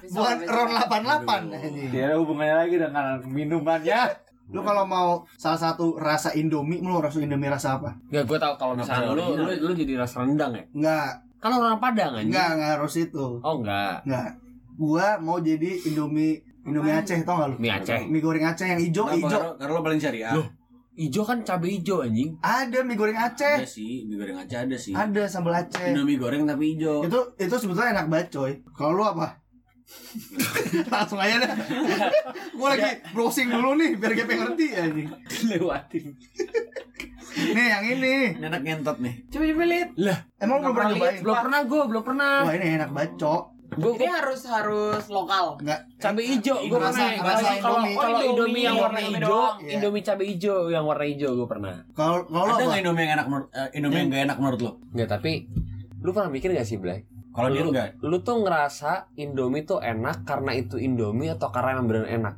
[SPEAKER 5] Bisa,
[SPEAKER 1] bukan
[SPEAKER 5] bisa.
[SPEAKER 1] ron 88
[SPEAKER 3] Aduh.
[SPEAKER 1] anjing.
[SPEAKER 4] Tidak ada hubungannya lagi dengan minumannya. *laughs*
[SPEAKER 1] Lu kalau mau salah satu rasa Indomie, lu rasa Indomie rasa apa?
[SPEAKER 3] Gak gue tau kalau misalnya lu, lu lu jadi rasa rendang ya.
[SPEAKER 1] Enggak,
[SPEAKER 3] Kan orang Padang anjing.
[SPEAKER 1] enggak, enggak harus itu.
[SPEAKER 3] Oh enggak.
[SPEAKER 1] Enggak. Gua mau jadi Indomie Indomie Aceh tau gak lu?
[SPEAKER 3] Mie Aceh.
[SPEAKER 1] Mie goreng Aceh yang hijau, hijau.
[SPEAKER 2] Karena, karena lo paling syariah.
[SPEAKER 3] Loh. Ijo kan cabai hijau anjing.
[SPEAKER 1] Ada mie goreng
[SPEAKER 2] Ada
[SPEAKER 1] Aceh.
[SPEAKER 2] sih, mie goreng Aceh ada sih.
[SPEAKER 1] Ada sambal Aceh.
[SPEAKER 2] Indomie goreng tapi hijau.
[SPEAKER 1] Itu itu sebetulnya enak banget, coy. Kalau lu apa? *laughs* Langsung aja deh. Gua lagi browsing dulu nih biar gue ngerti ini.
[SPEAKER 4] Lewatin.
[SPEAKER 1] Nih yang ini.
[SPEAKER 2] Enak ngentot nih.
[SPEAKER 5] Coba coba lihat.
[SPEAKER 1] Emang belum pernah nyobain?
[SPEAKER 3] Belum pernah gue, belum pernah.
[SPEAKER 1] Wah, ini enak banget, Cok.
[SPEAKER 3] Gue
[SPEAKER 5] Ini harus harus lokal.
[SPEAKER 1] Enggak
[SPEAKER 3] cabai hijau gue
[SPEAKER 1] Rasa-
[SPEAKER 3] pernah.
[SPEAKER 1] rasa
[SPEAKER 3] Kalau kalau
[SPEAKER 1] Indomie.
[SPEAKER 3] kalau
[SPEAKER 5] Oh,
[SPEAKER 3] Indomie
[SPEAKER 5] Indomie.
[SPEAKER 3] yang warna hijau.
[SPEAKER 1] Iya.
[SPEAKER 3] Indomie cabai hijau yang warna hijau gue pernah.
[SPEAKER 1] kalau kalau
[SPEAKER 2] Ada nggak Indomie yang enak menurut eh, Indomie yang gak enak menurut lo?
[SPEAKER 3] Enggak, tapi lu pernah mikir gak sih, Blay?
[SPEAKER 2] Kalau dia
[SPEAKER 3] lu,
[SPEAKER 2] enggak,
[SPEAKER 3] lu tuh ngerasa Indomie tuh enak karena itu Indomie atau karena emang bener enak?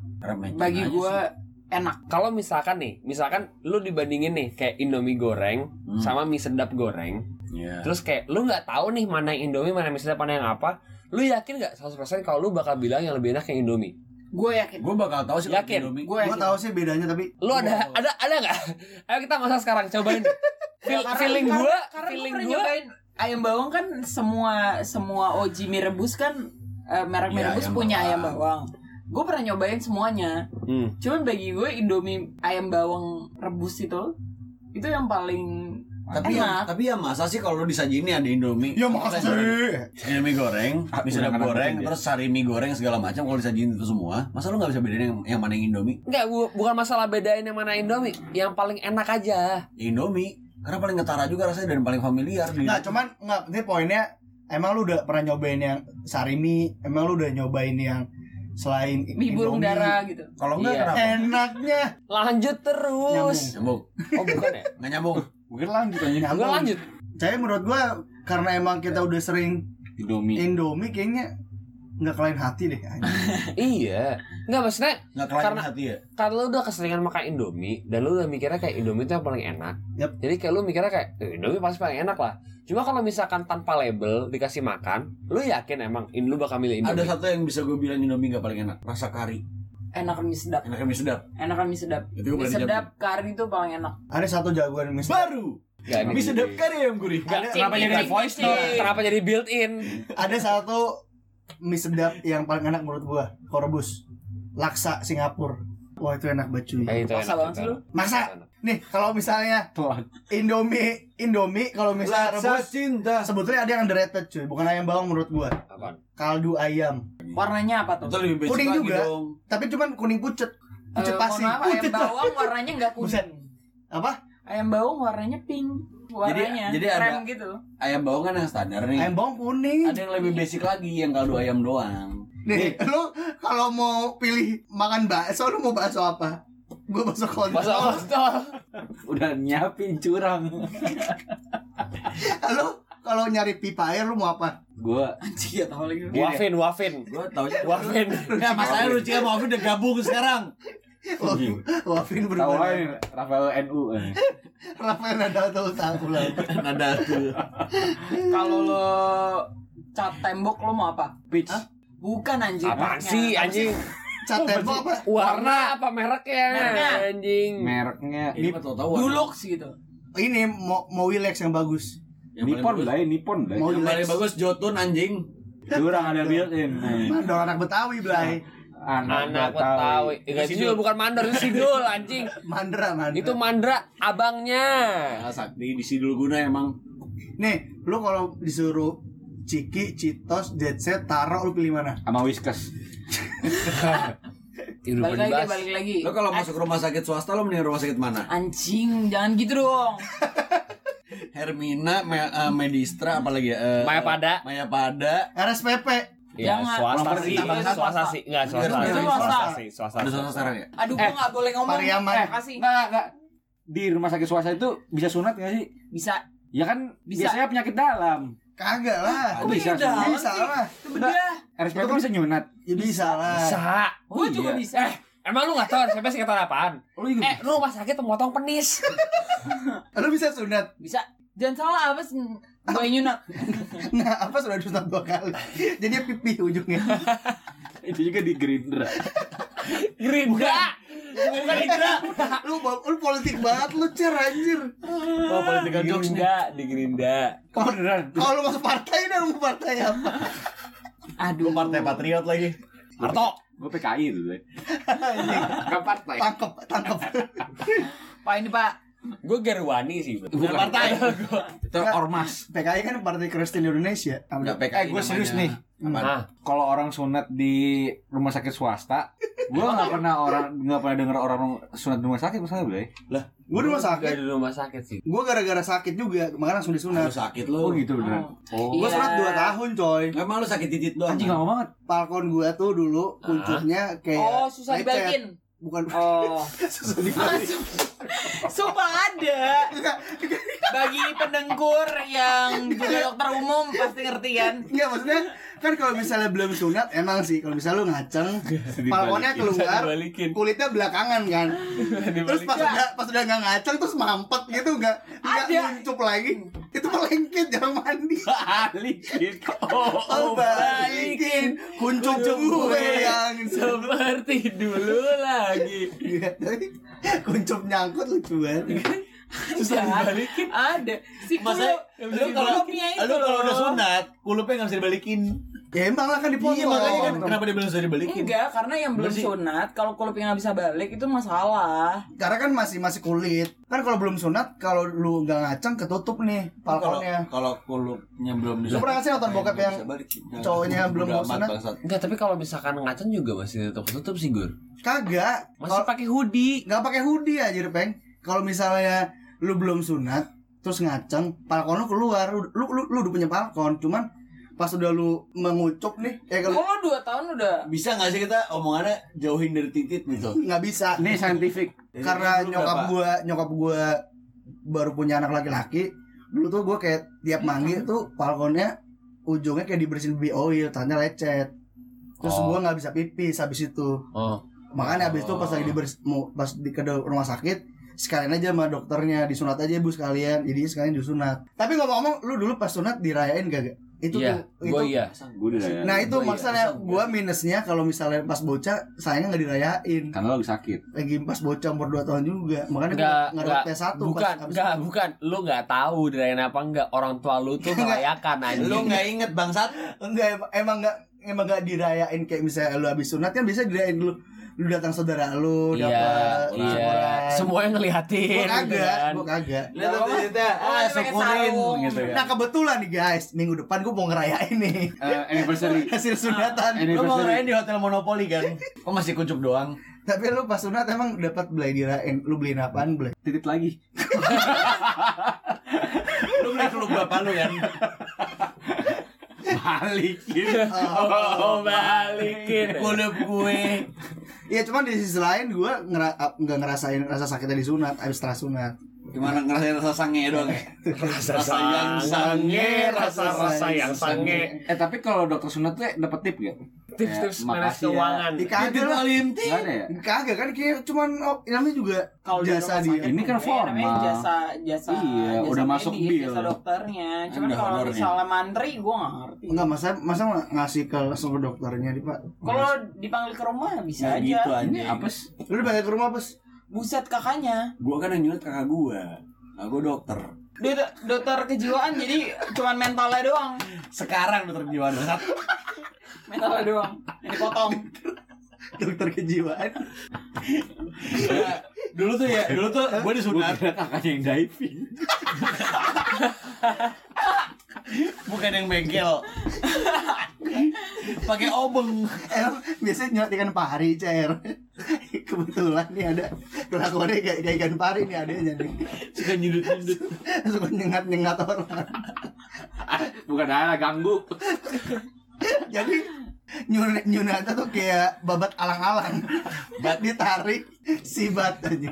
[SPEAKER 5] Bagi gue
[SPEAKER 2] sih.
[SPEAKER 5] enak.
[SPEAKER 3] Kalau misalkan nih, misalkan lu dibandingin nih kayak Indomie goreng
[SPEAKER 2] Hmm.
[SPEAKER 3] sama mie sedap goreng,
[SPEAKER 2] Iya.
[SPEAKER 3] terus kayak lu nggak tahu nih mana yang Indomie, mana yang mie sedap, mana yang apa, lu yakin nggak 100% kalau lu bakal bilang yang lebih enak yang Indomie?
[SPEAKER 5] Gue yakin.
[SPEAKER 2] Gue bakal tahu sih
[SPEAKER 3] Yakin?
[SPEAKER 2] Indomie.
[SPEAKER 5] Gue
[SPEAKER 1] tahu sih bedanya tapi
[SPEAKER 3] Lu ada ada ada nggak? *laughs* Ayo kita masak sekarang, cobain. *laughs* Feel-
[SPEAKER 5] Karena-
[SPEAKER 3] feeling
[SPEAKER 5] karena
[SPEAKER 3] feeling
[SPEAKER 5] nyobain ayam bawang kan semua semua oji mie rebus kan eh, merek mie
[SPEAKER 2] Iya,
[SPEAKER 5] rebus
[SPEAKER 2] ayam
[SPEAKER 5] punya
[SPEAKER 2] bawang.
[SPEAKER 5] ayam bawang. Gue pernah nyobain semuanya.
[SPEAKER 3] Hmm.
[SPEAKER 5] Cuman bagi gue Indomie ayam bawang rebus itu itu yang paling
[SPEAKER 2] Tapi ya, tapi ya masa sih kalau disajin nih ada Indomie.
[SPEAKER 1] Ya masa sih?
[SPEAKER 2] Indomie goreng, mie sedap
[SPEAKER 4] udah
[SPEAKER 2] goreng, terus sari mie goreng segala macam kalau disajin itu semua, masa lu nggak bisa bedain yang, yang mana yang Indomie?
[SPEAKER 3] Enggak, bu- bukan masalah bedain yang mana Indomie, yang paling enak aja.
[SPEAKER 2] Indomie karena paling ketara juga rasanya dan paling familiar.
[SPEAKER 1] Enggak, cuman enggak ini poinnya emang lu udah pernah nyobain yang sarimi, emang lu udah nyobain yang selain
[SPEAKER 5] mie burung dara gitu.
[SPEAKER 2] Kalau enggak
[SPEAKER 3] Iya.
[SPEAKER 2] kenapa?
[SPEAKER 1] Enaknya
[SPEAKER 3] Lanjut terus.
[SPEAKER 2] Nyambung.
[SPEAKER 3] Oh bukan ya?
[SPEAKER 2] Nggak nyambung.
[SPEAKER 4] Mungkin lanjut aja.
[SPEAKER 1] Nyambung.
[SPEAKER 3] Enggak lanjut.
[SPEAKER 1] Saya menurut gua karena emang kita udah sering
[SPEAKER 4] Indomie.
[SPEAKER 1] Indomie kayaknya nggak kelain hati deh. *laughs*
[SPEAKER 3] Iya. Enggak maksudnya
[SPEAKER 2] Nggak kelain
[SPEAKER 3] Karena-
[SPEAKER 2] hati ya.
[SPEAKER 3] karena lu udah keseringan makan Indomie dan lu udah mikirnya kayak Indomie itu yang paling enak.
[SPEAKER 1] Yap.
[SPEAKER 3] Jadi kayak lu mikirnya kayak "Eh, Indomie pasti paling enak lah. Cuma kalau misalkan tanpa label dikasih makan, lu yakin emang in lu bakal milih Indomie?
[SPEAKER 2] Ada satu yang bisa gue bilang Indomie nggak paling enak, rasa kari.
[SPEAKER 5] Enakan mie sedap.
[SPEAKER 2] Enaknya mie sedap.
[SPEAKER 5] Enakan mie sedap.
[SPEAKER 2] Itu
[SPEAKER 5] Mie sedap kari itu paling enak.
[SPEAKER 1] Ada satu jagoan mie sedap.
[SPEAKER 2] Baru.
[SPEAKER 3] Ini
[SPEAKER 2] Mie sedap
[SPEAKER 3] gini.
[SPEAKER 2] kari yang gurih.
[SPEAKER 1] Ada-
[SPEAKER 3] kenapa jadi voice note? Kenapa jadi built in?
[SPEAKER 1] Ada satu mie sedap yang paling enak menurut gua, Korebus. Laksa Singapura. Wah, itu enak banget cuy.
[SPEAKER 3] Eh, itu
[SPEAKER 5] Masa
[SPEAKER 3] enak,
[SPEAKER 5] banget lu?
[SPEAKER 3] enak.
[SPEAKER 1] Masa? Nih, kalau misalnya. Indomie, Indomie kalau misalnya
[SPEAKER 2] Laksa
[SPEAKER 1] rebus
[SPEAKER 2] cinta.
[SPEAKER 1] sebetulnya ada yang underrated cuy, bukan ayam bawang menurut gua.
[SPEAKER 3] Apaan?
[SPEAKER 1] Kaldu ayam.
[SPEAKER 5] Warnanya apa tuh?
[SPEAKER 2] Itu lebih basic
[SPEAKER 1] Kuning juga.
[SPEAKER 2] dong.
[SPEAKER 1] Tapi cuman kuning pucet.
[SPEAKER 5] Eh,
[SPEAKER 1] Pucet pasti.
[SPEAKER 5] mohon maaf, ayam
[SPEAKER 1] Pucet
[SPEAKER 5] bawang warnanya nggak
[SPEAKER 1] Buset.
[SPEAKER 5] kuning.
[SPEAKER 1] Apa?
[SPEAKER 5] Ayam bawang warnanya pink. Warnanya
[SPEAKER 2] jadi ada-
[SPEAKER 5] krem gitu.
[SPEAKER 2] Ayam bawang kan yang standar nih.
[SPEAKER 1] Ayam bawang kuning.
[SPEAKER 2] Ada yang lebih basic lagi yang kaldu ayam doang.
[SPEAKER 1] Nih, lu kalau mau pilih makan bakso, lu mau bakso apa? Gua bakso kontol.
[SPEAKER 3] Masa kontol.
[SPEAKER 4] Udah nyiapin curang.
[SPEAKER 1] Lu kalau nyari pipa air lu mau apa?
[SPEAKER 4] Gua
[SPEAKER 5] Anjing ya tahu lagi.
[SPEAKER 3] Wafin, wafin.
[SPEAKER 2] Gue tau aja.
[SPEAKER 3] Wafin.
[SPEAKER 2] Nggak, masalahnya lu Cia mau udah gabung sekarang.
[SPEAKER 1] Wah, Vin
[SPEAKER 4] tahu
[SPEAKER 1] berubah.
[SPEAKER 4] aja Rafael NU.
[SPEAKER 1] Rafael Nadal tuh tahu lah.
[SPEAKER 2] Nada tuh.
[SPEAKER 5] Kalau lo cat tembok lo mau apa?
[SPEAKER 2] Peach.
[SPEAKER 5] Hah? Bukan anjing.
[SPEAKER 3] Apaan
[SPEAKER 5] mereknya.
[SPEAKER 3] sih
[SPEAKER 5] Apa
[SPEAKER 3] anjing?
[SPEAKER 1] Cat tembok apa?
[SPEAKER 3] Warna apa mereknya?
[SPEAKER 5] Mereknya.
[SPEAKER 3] Anjing.
[SPEAKER 4] Mereknya
[SPEAKER 2] Ini mah tau tahu.
[SPEAKER 5] Dulux gitu.
[SPEAKER 1] Ini mau mau Wilex yang bagus.
[SPEAKER 2] Yang
[SPEAKER 4] Nippon lah, Nippon lah.
[SPEAKER 1] Mau
[SPEAKER 2] Yang paling bagus Jotun anjing.
[SPEAKER 4] Curang ada built-in. eh.
[SPEAKER 1] Mandor anak Betawi, Blay.
[SPEAKER 3] Anak Betawi. Eh, itu juga bukan mandor, itu sidul anjing. *laughs*
[SPEAKER 1] Mandra, Mandra.
[SPEAKER 3] Itu mandra abangnya.
[SPEAKER 2] Ya, Sakti di Sidul Guna emang.
[SPEAKER 1] Nih, lu kalau disuruh Ciki, Citos, Jet Set, Taro, lu pilih mana?
[SPEAKER 4] Sama Whiskas. *laughs*
[SPEAKER 5] Balik lagi, balik lagi.
[SPEAKER 2] Lo kalau masuk rumah sakit swasta lo mending rumah sakit mana?
[SPEAKER 5] Anjing, jangan gitu dong. *laughs*
[SPEAKER 2] Hermina, Me- eh, Medistra, apalagi ya? Eh,
[SPEAKER 3] Maya Pada.
[SPEAKER 2] Maya Pada.
[SPEAKER 1] RSPP.
[SPEAKER 3] Ya,
[SPEAKER 5] Jangan.
[SPEAKER 3] swasta sih, swasta sih, enggak swasta
[SPEAKER 2] Itu
[SPEAKER 3] sih,
[SPEAKER 5] swasta.
[SPEAKER 3] swasta sih, swasta.
[SPEAKER 2] Ada swasta sekarang ya?
[SPEAKER 5] Aduh,
[SPEAKER 3] Eh,
[SPEAKER 5] gua nggak boleh ngomong.
[SPEAKER 1] Pariaman.
[SPEAKER 5] Makasih.
[SPEAKER 4] Enggak, enggak. Di rumah sakit swasta itu bisa sunat nggak sih?
[SPEAKER 5] Bisa.
[SPEAKER 4] Ya kan
[SPEAKER 5] Bisa.
[SPEAKER 4] biasanya penyakit dalam.
[SPEAKER 1] Kagak lah.
[SPEAKER 2] Kok
[SPEAKER 4] bisa, sunat.
[SPEAKER 1] Bisa lah.
[SPEAKER 5] Itu bedah.
[SPEAKER 4] RSPP bisa nyunat.
[SPEAKER 1] Ya bisa lah.
[SPEAKER 3] Bisa.
[SPEAKER 5] Gua juga
[SPEAKER 4] iya.
[SPEAKER 5] bisa.
[SPEAKER 3] Eh, emang lu nggak tahu siapa sih kata apaan?
[SPEAKER 4] Oh, lu
[SPEAKER 3] Eh, lu rumah sakit pemotong penis.
[SPEAKER 1] Lu bisa sunat.
[SPEAKER 5] Bisa. Jangan salah apa sih? Boy nyunat. *laughs*
[SPEAKER 1] Nah, apa sudah disunat dua kali? Jadi pipi ujungnya. *laughs*
[SPEAKER 4] Itu juga di Gerindra. *laughs*
[SPEAKER 3] Gerinda.
[SPEAKER 2] Bukan Indra.
[SPEAKER 1] Lu lu politik banget lu cer anjir.
[SPEAKER 2] Oh, political jokes.
[SPEAKER 3] Gerinda, di Gerinda.
[SPEAKER 4] Oh beneran?
[SPEAKER 1] Kalau lu masuk partai dah lu mau partai apa?
[SPEAKER 5] Aduh.
[SPEAKER 2] Lu partai patriot lagi. Harto.
[SPEAKER 4] Gue PKI dulu deh. Gak partai.
[SPEAKER 1] Tangkep, tangkep.
[SPEAKER 5] Pak ini Pak.
[SPEAKER 3] Gue Gerwani sih.
[SPEAKER 2] Bukan partai.
[SPEAKER 4] Itu ormas.
[SPEAKER 1] PKI kan Partai Kristen Indonesia.
[SPEAKER 2] Enggak? PKI.
[SPEAKER 4] Eh, gue serius nih.
[SPEAKER 2] Apaan?
[SPEAKER 3] Ah,
[SPEAKER 4] Kalau orang sunat di rumah sakit swasta, gue nggak pernah orang nggak pernah denger orang sunat di rumah sakit misalnya beli.
[SPEAKER 1] Gue di rumah sakit.
[SPEAKER 3] di rumah sakit sih.
[SPEAKER 1] Gue gara-gara sakit juga, makanya langsung disunat.
[SPEAKER 2] sakit
[SPEAKER 4] Oh
[SPEAKER 2] lu.
[SPEAKER 4] gitu beneran.
[SPEAKER 3] Oh.
[SPEAKER 1] Gue
[SPEAKER 5] Iya.
[SPEAKER 1] sunat 2 tahun coy.
[SPEAKER 2] Emang lu sakit titit doang.
[SPEAKER 4] Anjing lama banget.
[SPEAKER 1] Falcon gue tuh dulu kuncupnya kayak
[SPEAKER 5] Oh, susah dibalikin.
[SPEAKER 1] Bukan
[SPEAKER 5] Oh. *laughs*
[SPEAKER 1] susah dibalikin. *laughs*
[SPEAKER 5] Sumpah ada. Bagi pendengkur yang juga dokter umum pasti ngerti kan.
[SPEAKER 1] Enggak maksudnya kan kalau misalnya belum sunat emang sih. Kalau misalnya lu ngaceng falconnya keluar kulitnya belakangan kan. Terus pas udah pas udah nggak ngaceng terus mampet gitu nggak nggak nguncup lagi. Itu melengket jangan mandi.
[SPEAKER 3] Balikin. *laughs* Oh,
[SPEAKER 1] oh balikin. kuncup gue. Yang
[SPEAKER 3] seperti dulu lagi.
[SPEAKER 1] Iya, kuncup nyangkut lucu banget *laughs*
[SPEAKER 3] Susah dibalikin.
[SPEAKER 5] Ada. Si
[SPEAKER 2] Masa
[SPEAKER 5] kulo-
[SPEAKER 2] lu kalau
[SPEAKER 5] kulupnya itu
[SPEAKER 2] lu kalau udah sunat, kulupnya enggak bisa dibalikin.
[SPEAKER 1] ya emang lah kan dipotong
[SPEAKER 2] Iya, makanya kan kenapa dia bilang bisa dibalikin?
[SPEAKER 5] Enggak, karena yang belum
[SPEAKER 2] Bersih.
[SPEAKER 5] sunat, kalau kulupnya nggak bisa balik itu masalah.
[SPEAKER 1] karena kan masih masih kulit kan kalau belum sunat kalau lu nggak ngaceng ketutup nih
[SPEAKER 2] Kalau
[SPEAKER 1] falconnya
[SPEAKER 2] kalau kulupnya belum
[SPEAKER 1] Lu pernah nggak sih nonton bokep yang cowoknya belum mau sunat?
[SPEAKER 3] Enggak, tapi kalau misalkan ngaceng juga masih tutup tutup sih, Gur.
[SPEAKER 1] kagak
[SPEAKER 3] Masih pakai hoodie.
[SPEAKER 1] nggak pakai hoodie aja peng kalau misalnya lu belum sunat terus ngaceng falcon lu keluar lu lu, lu, udah punya falcon cuman pas udah lu mengucup nih ya kalau
[SPEAKER 5] Kalau dua tahun udah
[SPEAKER 2] Bisa nggak sih kita omongannya jauhin dari titit gitu?
[SPEAKER 1] nggak bisa
[SPEAKER 4] Ini saintifik.
[SPEAKER 1] karena
[SPEAKER 2] lu
[SPEAKER 1] nyokap gua nyokap gua baru punya anak laki-laki dulu tuh gua kayak tiap mandi tuh falconnya ujungnya kayak dibersihin BB oil tanya lecet terus
[SPEAKER 3] Oh.
[SPEAKER 1] gua nggak bisa pipis habis itu
[SPEAKER 3] Oh.
[SPEAKER 1] makanya habis itu pas lagi dibers mau pas di ke rumah sakit sekalian aja sama dokternya disunat aja ibu sekalian jadi sekalian disunat tapi ngomong-ngomong lu dulu pas sunat dirayain gak gak itu
[SPEAKER 3] Iya,
[SPEAKER 1] tuh
[SPEAKER 3] gue
[SPEAKER 1] itu
[SPEAKER 3] iya.
[SPEAKER 4] Ya.
[SPEAKER 1] nah itu
[SPEAKER 2] Gua iya,
[SPEAKER 1] maksudnya
[SPEAKER 2] masa
[SPEAKER 1] gua minusnya kalau misalnya pas bocah sayangnya nggak dirayain
[SPEAKER 4] Karena lo lagi sakit.
[SPEAKER 1] lagi pas bocah umur 2 tahun juga makanya gua nggak dapet P1 pas
[SPEAKER 3] Bukan,
[SPEAKER 1] itu.
[SPEAKER 3] bukan. Lu enggak tahu dirayain apa enggak. Orang tua lu tuh merayakan anjing.
[SPEAKER 2] Lu nggak inget bangsat?
[SPEAKER 1] enggak em- emang nggak emang nggak dirayain kayak misalnya lu habis sunat kan bisa dirayain dulu lu datang saudara lu
[SPEAKER 3] Iya,
[SPEAKER 1] dapat
[SPEAKER 3] iya.
[SPEAKER 1] syukuran.
[SPEAKER 3] Semuanya ngeliatin.
[SPEAKER 1] gua
[SPEAKER 3] gitu
[SPEAKER 1] kagak
[SPEAKER 3] kan.
[SPEAKER 1] gua kagak
[SPEAKER 2] titiknya,
[SPEAKER 5] Oh,
[SPEAKER 2] ah syukurin gitu ya.
[SPEAKER 1] Nah kebetulan nih guys, minggu depan gue mau ngerayain nih
[SPEAKER 4] Eh, anniversary. *laughs*
[SPEAKER 1] hasil sunatan.
[SPEAKER 2] Lu mau ngerayain di hotel Monopoly kan? Kok masih kuncup doang?
[SPEAKER 1] Tapi lu pas sunat emang dapat beli dirayain. Lu beliin apaan beli?
[SPEAKER 4] Titit lagi. *laughs*
[SPEAKER 2] Lu beli keluk bapak lu kan?
[SPEAKER 4] Balikin. *laughs*
[SPEAKER 3] Oh, balikin.
[SPEAKER 2] Kulup gue.
[SPEAKER 1] Iya cuman di sisi lain gue ngera nggak ngerasain rasa sakitnya di sunat abis setelah sunat.
[SPEAKER 2] Gimana ngerasain rasa sange doang ya?
[SPEAKER 3] Rasa
[SPEAKER 2] yang sange,
[SPEAKER 3] rasa-rasa yang sange.
[SPEAKER 4] Eh tapi kalau dokter sunat tuh dapat tip gak?
[SPEAKER 3] Tips-tips
[SPEAKER 4] Ya,
[SPEAKER 3] manage
[SPEAKER 4] ya.
[SPEAKER 3] keuangan.
[SPEAKER 1] Di kagak lah.
[SPEAKER 4] Ya?
[SPEAKER 1] Kagak kan kayak cuman oh, namanya juga
[SPEAKER 5] kalau di
[SPEAKER 1] jasa
[SPEAKER 5] sakit
[SPEAKER 4] Ini kan
[SPEAKER 5] eh, namanya
[SPEAKER 4] formal.
[SPEAKER 5] jasa jasa
[SPEAKER 4] Iya,
[SPEAKER 5] jasa
[SPEAKER 4] udah masuk
[SPEAKER 5] medis,
[SPEAKER 4] bill.
[SPEAKER 5] jasa dokternya cuman kalau misalnya mantri gue nggak ngerti
[SPEAKER 1] Enggak masa masa ngasih ke langsung ke dokternya nih pak.
[SPEAKER 5] kalau dipanggil ke rumah bisa
[SPEAKER 2] Nah,
[SPEAKER 5] aja
[SPEAKER 2] gitu aja.
[SPEAKER 4] Apa sih?
[SPEAKER 1] Lu dipanggil ke rumah pas?
[SPEAKER 5] buset kakaknya
[SPEAKER 2] Gua kan yang nyulit kakak gua. Nah, gua dokter.
[SPEAKER 5] dokter, dokter kejiwaan jadi cuman mentalnya doang
[SPEAKER 2] Sekarang dokter jiwa
[SPEAKER 5] mentalnya doang yang dipotong *laughs*
[SPEAKER 1] Dokter kejiwaan.
[SPEAKER 2] Ya, *laughs* dulu tuh ya, dulu tuh gua
[SPEAKER 4] Gue
[SPEAKER 2] disunat
[SPEAKER 4] kakaknya yang diving. *laughs*
[SPEAKER 2] bukan yang bengkel. Pakai obeng.
[SPEAKER 1] Emang biasanya nyuat ikan pari cair. Kebetulan nih ada kelakuannya kayak, kayak ikan pari nih adanya nih.
[SPEAKER 2] Suka nyundut-nyundut.
[SPEAKER 1] Suka nyengat-nyengat orang.
[SPEAKER 4] Bukan ada ganggu. *laughs*
[SPEAKER 1] Jadi nyun nyunatnya tuh kayak babat alang-alang. Bat ditarik si bat aja.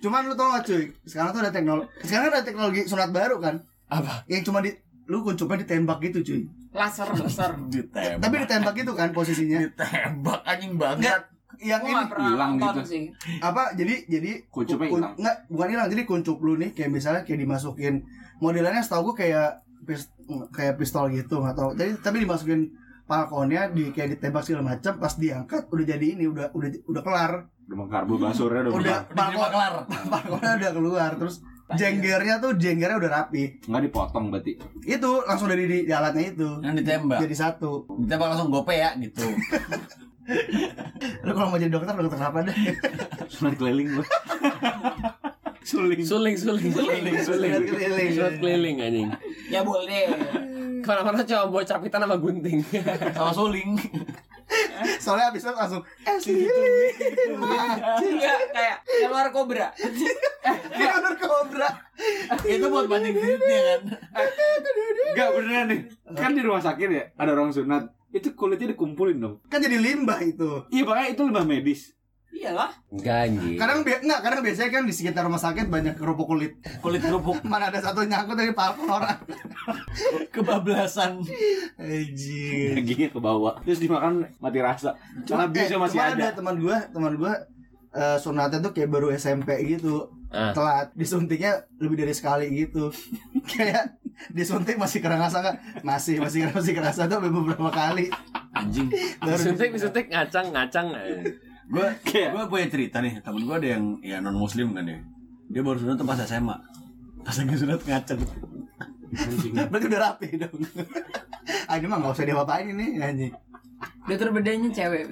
[SPEAKER 1] Cuman lu tau gak cuy, sekarang tuh ada teknologi Sekarang ada teknologi sunat baru kan
[SPEAKER 3] Apa?
[SPEAKER 1] Yang cuma di Lu kuncupnya ditembak gitu cuy
[SPEAKER 5] laser laser *laughs*
[SPEAKER 2] Ditembak.
[SPEAKER 1] Tapi ditembak gitu kan posisinya
[SPEAKER 2] ditembak anjing banget.
[SPEAKER 1] yang
[SPEAKER 5] Gua
[SPEAKER 1] ini
[SPEAKER 5] nggak
[SPEAKER 4] hilang gitu.
[SPEAKER 5] sih.
[SPEAKER 1] apa jadi jadi
[SPEAKER 4] Kuncupnya
[SPEAKER 1] kun-
[SPEAKER 4] hilang.
[SPEAKER 1] nggak bukan hilang jadi kuncup lu nih kayak misalnya kayak dimasukin modelannya setahu gue kayak pis- kayak pistol gitu nggak tahu jadi tapi dimasukin palkonnya di kayak ditembak segala macam pas diangkat udah jadi ini udah udah udah kelar
[SPEAKER 4] Udah mengkarbu basurnya udah.
[SPEAKER 1] udah
[SPEAKER 4] keluar.
[SPEAKER 1] palkon
[SPEAKER 2] kelar.
[SPEAKER 1] palkonnya udah keluar terus jenggernya tuh jenggernya udah rapi
[SPEAKER 4] Nggak dipotong berarti.
[SPEAKER 1] itu langsung dari di, di alatnya itu
[SPEAKER 2] Yang ditembak.
[SPEAKER 1] jadi satu
[SPEAKER 2] Ditembak langsung gope ya gitu. *laughs*
[SPEAKER 1] lu kalau mau jadi dokter dokter apa deh
[SPEAKER 4] Sunat keliling gua. *laughs* Suling.
[SPEAKER 3] Suling, suling, suling, suling.
[SPEAKER 1] Keliling.
[SPEAKER 3] Sunat keliling anjing.
[SPEAKER 5] Ya boleh.
[SPEAKER 3] Ke mana-mana cuma bawa capitan sama gunting.
[SPEAKER 2] Sama suling.
[SPEAKER 1] soalnya abis itu langsung eh sini
[SPEAKER 5] Enggak kayak keluar kobra.
[SPEAKER 1] Leonard Cobra
[SPEAKER 2] Itu buat banding duitnya kan.
[SPEAKER 4] Enggak beneran nih. Kan di rumah sakit ya ada orang sunat. Itu kulitnya dikumpulin dong.
[SPEAKER 1] kan jadi limbah itu
[SPEAKER 4] Iya makanya itu limbah medis.
[SPEAKER 5] Iyalah.
[SPEAKER 3] Enggak anjing.
[SPEAKER 1] kadang bi enggak kadang biasanya kan di sekitar rumah sakit banyak kerupuk kulit
[SPEAKER 2] Kulit kerupuk *laughs*
[SPEAKER 1] mana ada satu nyangkut dari palpon orang *laughs*
[SPEAKER 2] kebablasan.
[SPEAKER 1] Anjir.
[SPEAKER 4] Dagingnya ke bawah. Terus dimakan mati rasa. Karena biusnya
[SPEAKER 1] eh,
[SPEAKER 4] masih
[SPEAKER 1] cuma
[SPEAKER 4] ada.
[SPEAKER 1] teman gua teman gua eh, sunatnya tuh kayak baru SMP gitu
[SPEAKER 3] Ah.
[SPEAKER 1] telat disuntiknya lebih dari sekali gitu *laughs* kayak disuntik masih kerasa nggak masih masih masih kerasa tuh beberapa kali
[SPEAKER 2] Anjing.
[SPEAKER 1] baru
[SPEAKER 3] Disuntik, disuntik, ngacang, ngacang.
[SPEAKER 2] Gue
[SPEAKER 4] Kayak-
[SPEAKER 2] gue punya cerita nih. Temen gue ada yang ya non muslim kan ya. Dia baru sunat tuh pas SMA. Pas lagi sunat ngaceng. *laughs*
[SPEAKER 1] berarti udah rapi dong ah ini mah nggak usah diapa-apain ini anjing
[SPEAKER 5] Dokter bedanya cewek.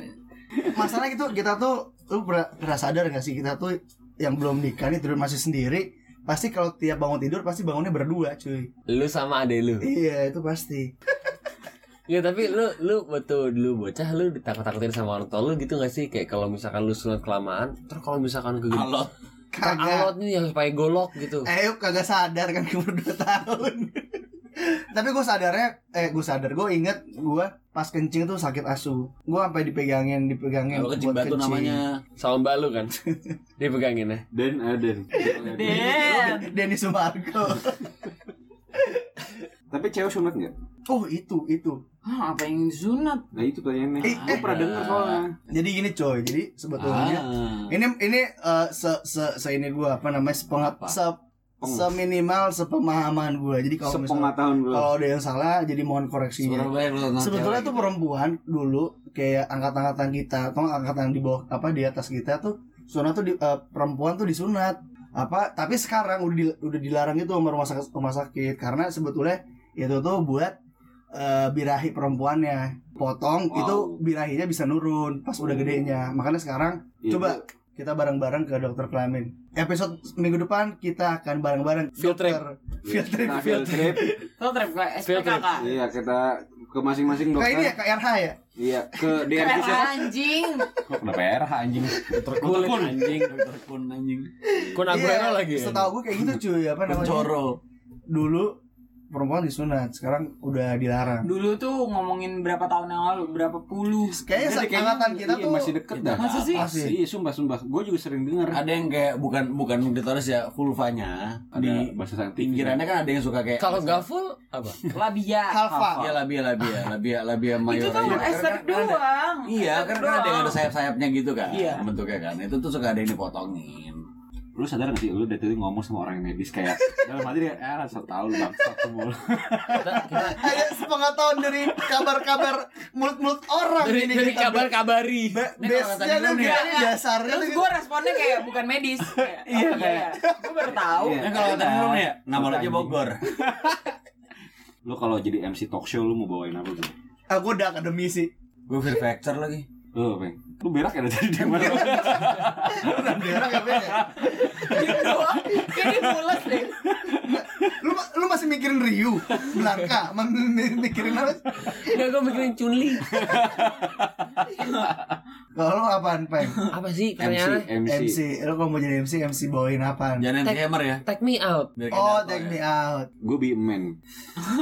[SPEAKER 1] masalah gitu kita tuh lu pernah, sadar gak sih kita tuh yang belum nikah nih tidur masih sendiri pasti kalau tiap bangun tidur pasti bangunnya berdua cuy
[SPEAKER 3] Lu sama adek lu.
[SPEAKER 1] iya itu pasti
[SPEAKER 3] Ya tapi lu lu betul dulu bocah lu ditakut-takutin sama orang tua lu gitu gak sih kayak kalau misalkan lu sunat kelamaan terus kalau misalkan ke
[SPEAKER 2] Alot.
[SPEAKER 1] kagak
[SPEAKER 3] alot nih yang supaya golok gitu.
[SPEAKER 1] eh yuk kagak sadar kan umur 2 tahun tapi gue sadarnya eh gue sadar gue inget gue pas kencing tuh sakit asu gue sampai dipegangin dipegangin
[SPEAKER 2] Kalau kecil
[SPEAKER 1] buat
[SPEAKER 2] batu namanya.
[SPEAKER 3] Sama mbak lu kan. *laughs* Dipegangin ya.
[SPEAKER 4] Dan Aden.
[SPEAKER 5] Den.
[SPEAKER 1] Denny Sumargo
[SPEAKER 4] Tapi cewek sunat nggak?
[SPEAKER 1] oh itu itu
[SPEAKER 5] Hah, apa yang disunat?
[SPEAKER 4] Nah itu pertanyaannya.
[SPEAKER 1] Eh,
[SPEAKER 4] Gue
[SPEAKER 1] eh.
[SPEAKER 4] pernah denger soalnya.
[SPEAKER 1] jadi gini coy jadi sebetulnya
[SPEAKER 2] Ah.
[SPEAKER 1] ini ini eh, se se se ini gue apa namanya sepengat
[SPEAKER 2] Apa?
[SPEAKER 1] se seminimal sepemahaman gue jadi kalau misalnya kalau ada yang salah jadi mohon koreksinya sebetulnya
[SPEAKER 2] cewek
[SPEAKER 1] tuh perempuan dulu kayak angkat-angkatan kita atau angkatan di bawah apa di atas kita tuh sunat tuh di, eh, perempuan tuh disunat apa tapi sekarang udah di- udah dilarang itu sama rumah sakit rumah sakit karena sebetulnya itu tuh buat eh, birahi perempuannya potong
[SPEAKER 4] Wow.
[SPEAKER 1] itu birahinya bisa nurun pas udah gedenya makanya sekarang
[SPEAKER 4] Iya,
[SPEAKER 1] coba kita bareng-bareng ke dokter kelamin episode minggu depan kita akan bareng-bareng
[SPEAKER 3] Field trip.
[SPEAKER 1] dokter field trip
[SPEAKER 4] Kita field trip.
[SPEAKER 5] Lo trip kayak
[SPEAKER 3] Field trip.
[SPEAKER 5] SPKK.
[SPEAKER 4] Iya kita ke masing-masing
[SPEAKER 1] kayak ini ya
[SPEAKER 4] dokter.
[SPEAKER 1] ke RH ya
[SPEAKER 4] Iya ke DRG
[SPEAKER 5] Kayak
[SPEAKER 4] siapa?
[SPEAKER 5] anjing.
[SPEAKER 4] Kok kenapa RH anjing?
[SPEAKER 3] Kulit anjing.
[SPEAKER 2] Dokter kun anjing.
[SPEAKER 3] Kun Aguero lagi. ya?
[SPEAKER 1] setahu gue kayak gitu cuy apa namanya
[SPEAKER 2] Coro.
[SPEAKER 1] dulu perempuan disunat sekarang udah dilarang
[SPEAKER 5] Dulu tuh ngomongin berapa tahun yang lalu, berapa puluh.
[SPEAKER 1] kayaknya seangkatan kita
[SPEAKER 4] iya,
[SPEAKER 1] tuh
[SPEAKER 4] masih deket dah.
[SPEAKER 5] Masa sih?
[SPEAKER 1] Masih.
[SPEAKER 4] Iya sumpah sumpah. Gue juga sering denger.
[SPEAKER 2] Ada yang kayak bukan bukan ditoris ya vulvanya
[SPEAKER 4] Ada
[SPEAKER 2] di
[SPEAKER 4] bahasa saintifik.
[SPEAKER 2] pinggirannya kan ada yang suka kayak
[SPEAKER 3] Kalau nggak full apa?
[SPEAKER 5] Labia.
[SPEAKER 1] Alfa
[SPEAKER 2] Iya labia labia *laughs* labia labia mayor.
[SPEAKER 5] Itu tuh
[SPEAKER 2] ada-
[SPEAKER 5] doang.
[SPEAKER 2] Iya kan ada yang ada sayap-sayapnya gitu kan
[SPEAKER 5] Iya.
[SPEAKER 2] bentuknya kan itu tuh suka ada yang dipotongin
[SPEAKER 4] Lu sadar gak sih lu dari tadi ngomong sama orang yang medis kayak dalam hati dia eh so tau lu bangsat semua. *laughs*
[SPEAKER 1] Ada sepengetahuan dari kabar-kabar mulut-mulut orang
[SPEAKER 3] dari,
[SPEAKER 1] ini
[SPEAKER 3] dari kabar-kabari.
[SPEAKER 1] Tuh
[SPEAKER 2] lu
[SPEAKER 5] ya.
[SPEAKER 1] dasarnya
[SPEAKER 5] Terus gue responnya kayak bukan medis. Kayak,
[SPEAKER 2] Iya,
[SPEAKER 5] oh,
[SPEAKER 2] kayak-
[SPEAKER 5] Gue baru tahu.
[SPEAKER 4] Iya.
[SPEAKER 2] Kalau tadi belum ya nama lo aja. Bogor
[SPEAKER 4] Lu kalau jadi MC talk show lu mau bawain apa tuh?
[SPEAKER 1] aku udah akademisi
[SPEAKER 2] gue fear factor lagi
[SPEAKER 4] Lu apa? Lu berak ya dari tadi di mana?
[SPEAKER 1] udah berak ya Ben, ya?
[SPEAKER 5] Gitu doang. Kayak deh.
[SPEAKER 1] lu lu masih mikirin Ryu Blanka mikirin apa
[SPEAKER 3] Enggak gue mikirin Chunli.
[SPEAKER 1] kalau lu apaan peng
[SPEAKER 3] Apa sih
[SPEAKER 4] MC,
[SPEAKER 3] pertanyaannya?
[SPEAKER 4] MC.
[SPEAKER 1] MC lu kalau mau jadi MC MC bawain apaan
[SPEAKER 2] jangan
[SPEAKER 3] Tek-
[SPEAKER 2] gamer ya
[SPEAKER 3] Take me out.
[SPEAKER 2] biar
[SPEAKER 1] oh take
[SPEAKER 2] ya.
[SPEAKER 1] me out
[SPEAKER 4] Gue be man.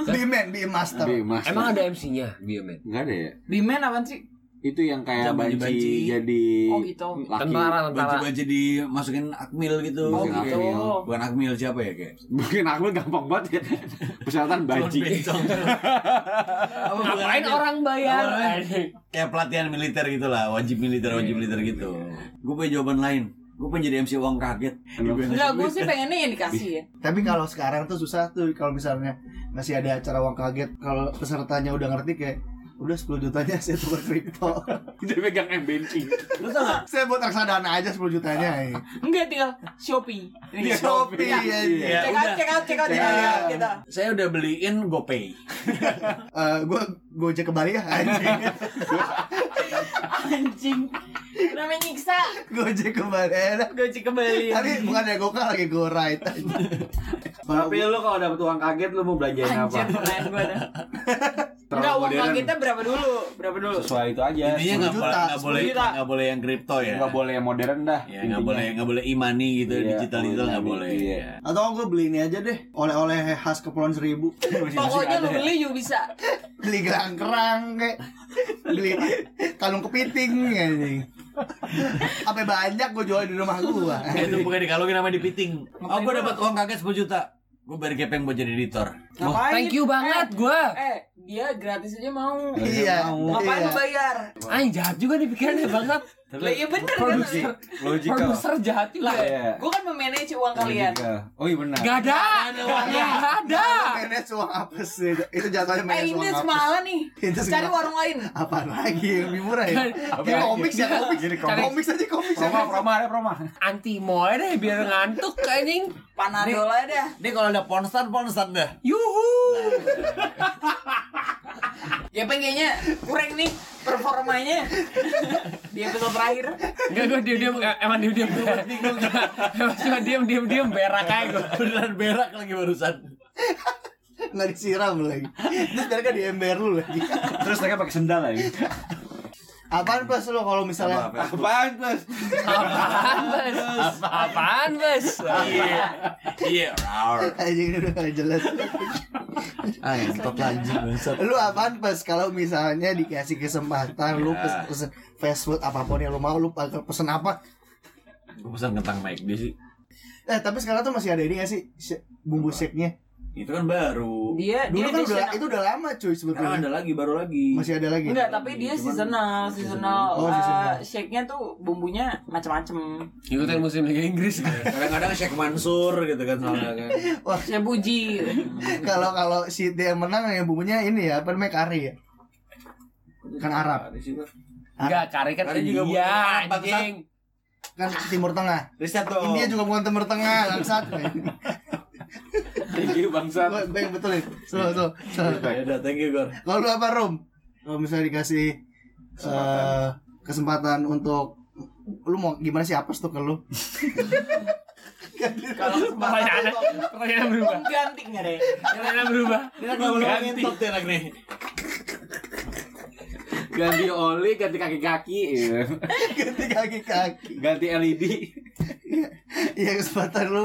[SPEAKER 1] be man be master
[SPEAKER 4] Be master.
[SPEAKER 3] Emang ada MC-nya, Biomed?
[SPEAKER 4] Enggak ada ya?
[SPEAKER 5] Bimen apaan sih?
[SPEAKER 4] Itu yang kayak banci,
[SPEAKER 2] banci.
[SPEAKER 4] jadi
[SPEAKER 5] Oh, gitu.
[SPEAKER 4] laki.
[SPEAKER 3] Tentara, tentara.
[SPEAKER 2] Banci-banci dimasukin akmil gitu.
[SPEAKER 5] Oh,
[SPEAKER 4] Masukin
[SPEAKER 5] gitu.
[SPEAKER 4] akmil.
[SPEAKER 2] Bukan akmil siapa ya kayak? *laughs*
[SPEAKER 4] Mungkin aku gampang banget ya. Persyaratan banci.
[SPEAKER 2] Bukan *laughs*
[SPEAKER 3] Ngapain
[SPEAKER 2] akmil?
[SPEAKER 3] orang bayar?
[SPEAKER 2] Kayak pelatihan militer gitu lah, wajib militer, wajib militer gitu. Gue punya jawaban lain. Gue pengen jadi MC uang kaget.
[SPEAKER 5] Enggak, gue sih pengennya yang dikasih ya.
[SPEAKER 1] Tapi kalau sekarang tuh susah tuh kalau misalnya masih ada acara uang kaget kalau pesertanya udah ngerti kayak udah 10 jutanya saya tukar kripto. *laughs*
[SPEAKER 4] Dia pegang M banking.
[SPEAKER 2] Lu tau gak?
[SPEAKER 1] saya buat reksadana aja 10 jutanya. ya.
[SPEAKER 5] Enggak, tinggal Shopee. Ini
[SPEAKER 1] Shopee
[SPEAKER 5] Ya.
[SPEAKER 1] ya.
[SPEAKER 2] Ya,
[SPEAKER 5] Check out,
[SPEAKER 2] udah.
[SPEAKER 5] check out, check out, out. kita.
[SPEAKER 2] Saya udah beliin GoPay. *laughs*
[SPEAKER 1] Eh, gua gojek ke Bali ya anjing. *laughs*
[SPEAKER 5] Anjing. Namanya nyiksa.
[SPEAKER 1] gojek ke Bali. enak.
[SPEAKER 5] Gojek kembali.
[SPEAKER 1] Tapi bukan ya gokal lagi go right. *laughs*
[SPEAKER 4] Tapi lu kalau dapet uang kaget lu mau belanjain apa?
[SPEAKER 5] Anjir, gue dah. *laughs* Enggak, uang
[SPEAKER 4] modern.
[SPEAKER 5] kagetnya berapa dulu? Berapa dulu?
[SPEAKER 4] Sesuai itu aja.
[SPEAKER 2] Intinya
[SPEAKER 1] 10
[SPEAKER 2] nggak
[SPEAKER 1] juta,
[SPEAKER 2] boleh nggak
[SPEAKER 1] 10
[SPEAKER 2] boleh
[SPEAKER 5] juta.
[SPEAKER 2] nggak boleh yang kripto ya.
[SPEAKER 4] Nggak boleh yang modern dah.
[SPEAKER 2] Ya nggak
[SPEAKER 4] intinya.
[SPEAKER 2] boleh nggak boleh e-money gitu,
[SPEAKER 4] Iya,
[SPEAKER 2] digital itu nggak
[SPEAKER 4] e-money,
[SPEAKER 2] boleh.
[SPEAKER 4] iya.
[SPEAKER 2] Ya.
[SPEAKER 1] Atau gue beli ini aja deh, oleh-oleh khas Kepulauan Seribu.
[SPEAKER 5] Pokoknya lu beli juga bisa.
[SPEAKER 1] beli kerang-kerang kayak beli kalung kepiting anjing. Apa banyak gue jual di rumah gua.
[SPEAKER 2] Itu bukan dikalungin sama dipiting. Oh, gue dapat uang kaget 10 juta. Gue bayar gepeng buat jadi editor.
[SPEAKER 5] Ngapain?
[SPEAKER 3] Thank you banget gua.
[SPEAKER 5] Eh, dia gratis aja mau.
[SPEAKER 1] Iya.
[SPEAKER 5] Ngapain
[SPEAKER 1] iya.
[SPEAKER 5] lu bayar?
[SPEAKER 3] Anjing jahat juga nih pikirannya *laughs* banget.
[SPEAKER 5] Lah iya bener kan?
[SPEAKER 3] Produser,
[SPEAKER 4] Logical.
[SPEAKER 3] produser jahat juga.
[SPEAKER 4] Iya.
[SPEAKER 5] Gue kan memanage uang kalian.
[SPEAKER 4] Logical. Oh iya benar.
[SPEAKER 3] Gak ada. Gak ada.
[SPEAKER 1] Manage uang apa sih? Itu jatuhnya
[SPEAKER 5] Eh
[SPEAKER 1] manage
[SPEAKER 5] ini
[SPEAKER 1] uang apa?
[SPEAKER 5] semalam nih. *laughs* Cari warung lain.
[SPEAKER 1] Apa lagi yang lebih murah ya? Ya
[SPEAKER 3] lagi?
[SPEAKER 1] komik ya komik.
[SPEAKER 4] Jadi
[SPEAKER 3] komik.
[SPEAKER 1] Aja komik.
[SPEAKER 4] Promo, promo ada promo.
[SPEAKER 3] Anti moe deh biar ngantuk anjing.
[SPEAKER 5] Panadol aja dah.
[SPEAKER 2] Ini kalau ada ponstan ponstan dah.
[SPEAKER 3] Yuhu. *laughs*
[SPEAKER 5] Ya kayaknya kurang nih performanya di episode terakhir.
[SPEAKER 3] Enggak gue diam diam emang diam diam. Emang cuma diam diam diam berak aja gue.
[SPEAKER 2] Beneran berak lagi barusan.
[SPEAKER 1] Nggak disiram lagi. Terus mereka di ember lu lagi.
[SPEAKER 4] Terus mereka pakai sendal lagi.
[SPEAKER 1] Apaan plus lo kalau misalnya
[SPEAKER 4] Apaan plus?
[SPEAKER 3] Apaan bes? Apaan bes?
[SPEAKER 2] Iya. Iya,
[SPEAKER 1] anjing ini udah gak jelas.
[SPEAKER 2] Ah, lagi bangsat.
[SPEAKER 1] Lu apaan pas kalau misalnya dikasih kesempatan lu
[SPEAKER 2] Ya.
[SPEAKER 1] pesen, pesen fast food apa pun yang lu mau lu bakal pesen apa?
[SPEAKER 2] Gue pesan kentang McD sih.
[SPEAKER 1] Eh tapi sekarang tuh masih ada ini gak sih bumbu shake-nya?
[SPEAKER 2] Itu kan baru.
[SPEAKER 5] Dia
[SPEAKER 1] Dulu
[SPEAKER 5] dia
[SPEAKER 1] kan udah itu udah lama cuy sebetulnya.
[SPEAKER 2] ada lagi, baru lagi.
[SPEAKER 1] Masih ada lagi.
[SPEAKER 5] Enggak, tapi dia
[SPEAKER 2] Cuman-
[SPEAKER 5] seasonal, seasonal.
[SPEAKER 1] Oh,
[SPEAKER 5] uh,
[SPEAKER 1] seasonal.
[SPEAKER 5] shake-nya tuh bumbunya macam-macam.
[SPEAKER 3] Ikutin musim Liga Inggris.
[SPEAKER 2] Kadang-kadang Sheikh Mansur gitu kan soalnya kan.
[SPEAKER 5] Saya buji.
[SPEAKER 1] Kalau kalau si dia yang menang yang bumbunya ini ya apa namanya kari ya? Kan Arab.
[SPEAKER 3] Enggak, kari kan
[SPEAKER 2] Kari juga
[SPEAKER 3] India
[SPEAKER 2] Arab,
[SPEAKER 3] anjing.
[SPEAKER 1] Kan Timur Tengah.
[SPEAKER 2] Riset dong.
[SPEAKER 1] India juga bukan Timur Tengah, bangsat. *laughs*
[SPEAKER 4] Thank you bangsa.
[SPEAKER 1] Gue gue yang betulin. Slow, slow. slow.
[SPEAKER 2] Ya udah, thank you, Gor.
[SPEAKER 1] Kalau lu apa Rom? Kalau misalnya dikasih eh, kesempatan untuk lu mau gimana sih apes tuh ke lu?
[SPEAKER 5] Kalau
[SPEAKER 3] Pertanyaannya, pertanyaannya berubah.
[SPEAKER 5] ganti nggak deh?
[SPEAKER 3] Pertanyaannya berubah.
[SPEAKER 2] Ngentot dia anak nih.
[SPEAKER 4] Ganti oli, ganti kaki-kaki. iya.
[SPEAKER 1] Ganti kaki-kaki.
[SPEAKER 4] Ganti LED.
[SPEAKER 1] Iya kesempatan lu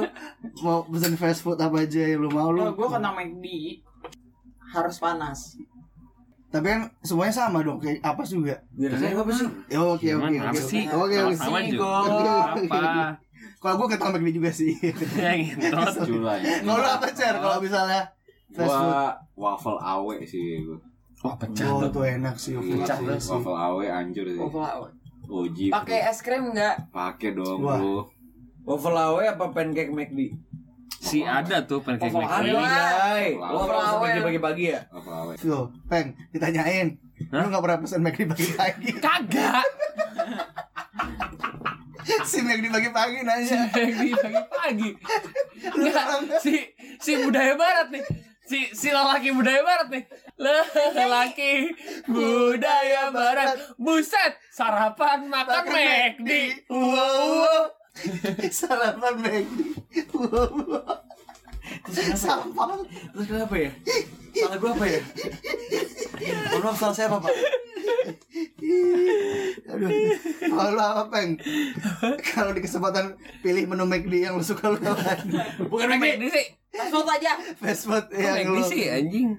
[SPEAKER 1] mau pesen fast food apa aja yang lu mau lu.
[SPEAKER 5] Kalau gue kena McD harus panas.
[SPEAKER 1] Tapi kan semuanya sama dong kayak apa juga.
[SPEAKER 2] Biasanya apa sih?
[SPEAKER 1] Ya, Oke oke oke.
[SPEAKER 3] Apa sih?
[SPEAKER 1] Oke oke.
[SPEAKER 3] Sama
[SPEAKER 5] sih,
[SPEAKER 3] juga. Apa?
[SPEAKER 1] Kalau gua ketemu McD juga sih.
[SPEAKER 3] Ya
[SPEAKER 4] ya.
[SPEAKER 1] Kalau lu apa cer kalau misalnya fast food?
[SPEAKER 4] Gua waffle awe sih gua.
[SPEAKER 3] Wah, pecah
[SPEAKER 1] Oh,
[SPEAKER 3] tuh.
[SPEAKER 1] enak sih.
[SPEAKER 4] Iya,
[SPEAKER 3] Pecah
[SPEAKER 1] sih.
[SPEAKER 3] sih.
[SPEAKER 4] Waffle awe anjur sih.
[SPEAKER 5] Waffle
[SPEAKER 4] Oji.
[SPEAKER 5] Pakai es krim nggak?
[SPEAKER 4] Pakai dong
[SPEAKER 1] Wah.
[SPEAKER 4] bro.
[SPEAKER 2] Waffle awe apa pancake McD?
[SPEAKER 3] Si ada tuh pancake
[SPEAKER 5] Waffle
[SPEAKER 3] McD.
[SPEAKER 5] awe.
[SPEAKER 4] Waffle
[SPEAKER 2] Lo kalau
[SPEAKER 5] awe.
[SPEAKER 2] pagi pagi-pagi ya?
[SPEAKER 4] Waffle awe.
[SPEAKER 1] Yo, peng, ditanyain.
[SPEAKER 3] Hah?
[SPEAKER 1] Lu gak pernah pesen McD pagi-pagi. *laughs*
[SPEAKER 3] Kagak.
[SPEAKER 1] si McD pagi-pagi nanya.
[SPEAKER 3] McD pagi-pagi. Enggak, si si budaya barat nih. Si si lelaki budaya barat nih. Lelaki budaya barat. Buset, sarapan makan McD.
[SPEAKER 1] Wow, wow. *laughs* Sarapan McD. Wow, wow. Sampah.
[SPEAKER 2] Terus kenapa ya? Salah gue apa ya? Mohon maaf salah saya apa, Pak?
[SPEAKER 1] Aduh. Kalau lu apa peng? Kalau di kesempatan pilih menu McD yang lu suka lu apa?
[SPEAKER 3] Bukan McD sih.
[SPEAKER 5] Fast food aja.
[SPEAKER 1] Fast food yang
[SPEAKER 3] McD
[SPEAKER 1] lu
[SPEAKER 3] sih anjing.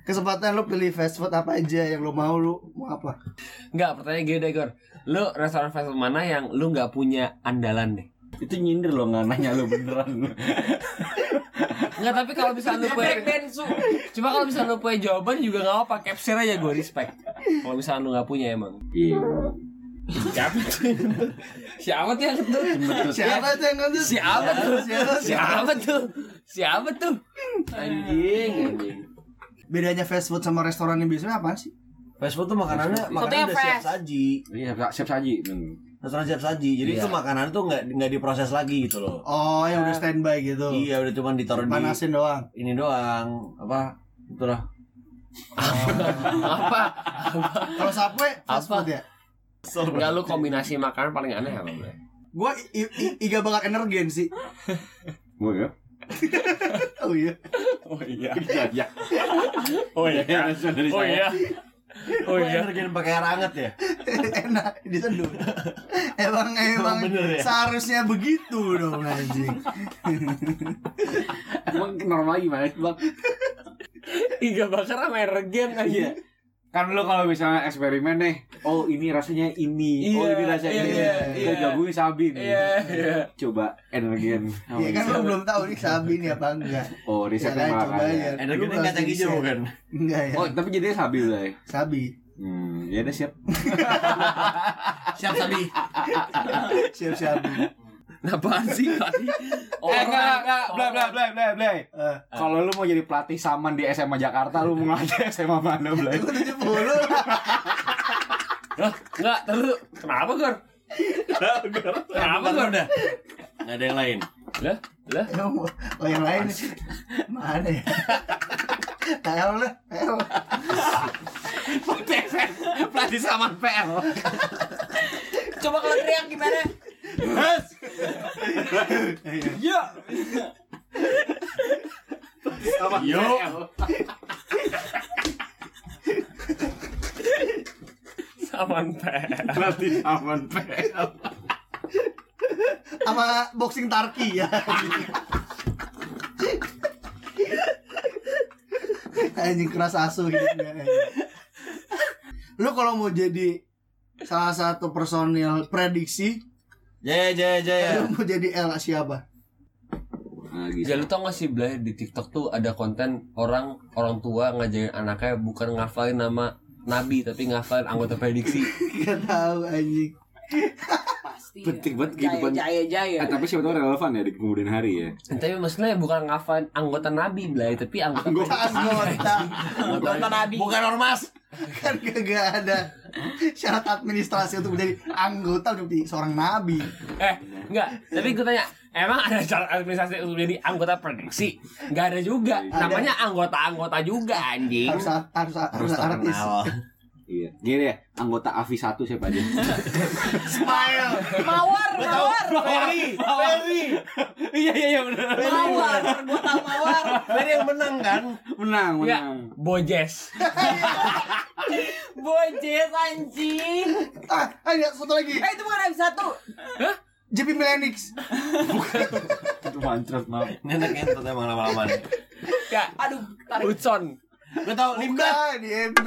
[SPEAKER 1] kesempatan lu pilih fast food apa aja yang lu mau lu mau apa?
[SPEAKER 3] Enggak, pertanyaan gini deh, Gor. Lu restoran fast food mana yang lu nggak punya andalan deh?
[SPEAKER 4] Itu nyindir lo nggak nanya lo beneran.
[SPEAKER 3] Enggak, tapi kalau misalnya lu punya. Cuma kalau misalnya lu punya jawaban juga nggak apa-apa, capture aja gue respect. Kalau misalnya lu nggak punya emang.
[SPEAKER 4] Iya.
[SPEAKER 3] Siapa tuh? Siapa tuh yang ketut?
[SPEAKER 1] Siapa itu yang ngantut?
[SPEAKER 3] Siapa tuh?
[SPEAKER 1] Siapa?
[SPEAKER 3] Siapa tuh? Siapa tuh? Anjing, anjing.
[SPEAKER 1] Bedanya fast food sama restoran yang biasanya apa sih?
[SPEAKER 2] Fast food tuh makanannya makanannya udah siap
[SPEAKER 5] fresh.
[SPEAKER 2] saji.
[SPEAKER 4] Iya, siap saji.
[SPEAKER 2] Restoran siap saji. Jadi
[SPEAKER 3] Iya.
[SPEAKER 2] itu makanan tuh nggak nggak diproses lagi gitu loh.
[SPEAKER 1] Oh, yang udah standby gitu.
[SPEAKER 2] Iya udah cuma ditaruh di
[SPEAKER 1] Panasin doang.
[SPEAKER 2] ini doang apa itulah *laughs*
[SPEAKER 3] Apa?
[SPEAKER 1] Kalau fast
[SPEAKER 3] Apa?
[SPEAKER 1] ya?
[SPEAKER 3] Enggak lu kombinasi makanan paling aneh apa, Bre?
[SPEAKER 1] Gua iga bakar energen sih.
[SPEAKER 4] Oh *laughs* ya.
[SPEAKER 1] Oh iya.
[SPEAKER 3] Oh iya. *laughs*
[SPEAKER 4] Iya, iya.
[SPEAKER 3] Oh iya.
[SPEAKER 4] dari
[SPEAKER 3] Oh iya. Oh iya.
[SPEAKER 2] energi pakai air hangat ya *laughs*
[SPEAKER 1] Enak diseduh. Emang emang
[SPEAKER 2] bener ya?
[SPEAKER 1] seharusnya begitu dong anjing.
[SPEAKER 4] Emang normal gimana sih, Bang?
[SPEAKER 3] Iga bakar sama energen aja.
[SPEAKER 4] Kan lu kalau misalnya eksperimen nih, oh ini rasanya ini, oh
[SPEAKER 3] Iya,
[SPEAKER 4] ini rasanya
[SPEAKER 3] iya,
[SPEAKER 4] ini.
[SPEAKER 3] iya,
[SPEAKER 4] Kita
[SPEAKER 3] iya.
[SPEAKER 4] gabungin sabi nih.
[SPEAKER 3] Iya, iya.
[SPEAKER 4] Coba energen.
[SPEAKER 1] Iya kan lu belum tahu nih Sabi nih apa enggak.
[SPEAKER 4] Oh,
[SPEAKER 1] Ya
[SPEAKER 4] risetnya
[SPEAKER 1] kan,
[SPEAKER 4] malah
[SPEAKER 1] coba
[SPEAKER 4] kan
[SPEAKER 1] aja.
[SPEAKER 4] ya.
[SPEAKER 1] harus
[SPEAKER 2] kacang hijau kan
[SPEAKER 1] Enggak ya.
[SPEAKER 4] Oh, tapi jadinya sabi lah. ya.
[SPEAKER 1] Sabi.
[SPEAKER 4] Hmm, ya udah siap.
[SPEAKER 2] siap sabi *laughs*
[SPEAKER 1] Siap Sabi.
[SPEAKER 3] Apaan sih *laughs* tadi?
[SPEAKER 4] Eh, enggak, enggak, blay, blay, blay, blay, blay.
[SPEAKER 1] Eh,
[SPEAKER 4] Kalau lu mau jadi pelatih saman di SMA Jakarta, lu mau ngelatih *laughs* SMA mana, Blay?
[SPEAKER 1] Gua 70.
[SPEAKER 3] Hah? *laughs* Enggak, terus kenapa, Gor? Kenapa, Gor?
[SPEAKER 2] udah nggak ada yang lain
[SPEAKER 3] Lah, lah.
[SPEAKER 1] Oh yang lain mana ya? Tahu lah, tahu.
[SPEAKER 4] pelatih saman PL.
[SPEAKER 5] Coba kalau teriak gimana?
[SPEAKER 1] Iya.
[SPEAKER 4] Saman
[SPEAKER 3] Yo. Saman PL.
[SPEAKER 4] Pelatih saman PL.
[SPEAKER 1] Sama boxing tarki ya. Anjing keras asu hidupnya. anjing. Lu kalau mau jadi salah satu personil prediksi,
[SPEAKER 2] jaya jaya jaya
[SPEAKER 1] lu mau jadi L siapa?
[SPEAKER 4] Nah,
[SPEAKER 3] Ya lu tau gak sih Blay di TikTok tuh ada konten orang orang tua ngajarin anaknya bukan ngafalin nama nabi tapi ngafalin anggota prediksi. *laughs*
[SPEAKER 1] Gak tahu anjing. *laughs*
[SPEAKER 5] Pasti.
[SPEAKER 4] Penting banget
[SPEAKER 5] Jaya
[SPEAKER 4] kehidupan.
[SPEAKER 5] jaya jaya.
[SPEAKER 4] Eh, tapi siapa tahu relevan ya di kemudian hari ya.
[SPEAKER 3] tapi maksudnya bukan ngafalin anggota nabi Blay tapi anggota
[SPEAKER 4] Anggota.
[SPEAKER 1] Anggota
[SPEAKER 5] Anggota Nabi.
[SPEAKER 2] bukan ormas
[SPEAKER 1] kan gak ada syarat administrasi untuk menjadi anggota menjadi seorang nabi.
[SPEAKER 3] Eh, enggak. Tapi gue tanya, emang ada cara administrasi untuk jadi anggota prediksi? Enggak ada juga.
[SPEAKER 1] Ada.
[SPEAKER 3] Namanya anggota-anggota juga anjing.
[SPEAKER 1] Harus harus harus,
[SPEAKER 2] harus
[SPEAKER 1] artis.
[SPEAKER 4] Iya. Gini ya, anggota AVI 1 siapa aja? *laughs*
[SPEAKER 1] Smile.
[SPEAKER 5] Mawar, mawar.
[SPEAKER 2] Ferry Ferry
[SPEAKER 4] Iya iya iya benar.
[SPEAKER 5] Mawar, gua tahu mawar.
[SPEAKER 2] Ferry yang menang kan
[SPEAKER 4] Menang, menang.
[SPEAKER 3] Bojes. *laughs*
[SPEAKER 5] Bojes anjing.
[SPEAKER 1] Ah, ada satu lagi.
[SPEAKER 5] Eh itu bukan habis satu.
[SPEAKER 1] JP Milenix.
[SPEAKER 4] Itu mancret, maaf.
[SPEAKER 2] ini anak ngentot emang lama-lama
[SPEAKER 3] Enggak,
[SPEAKER 5] Aduh, tarik.
[SPEAKER 3] Hudson.
[SPEAKER 2] gue tau Limbat
[SPEAKER 1] Bukan di MB.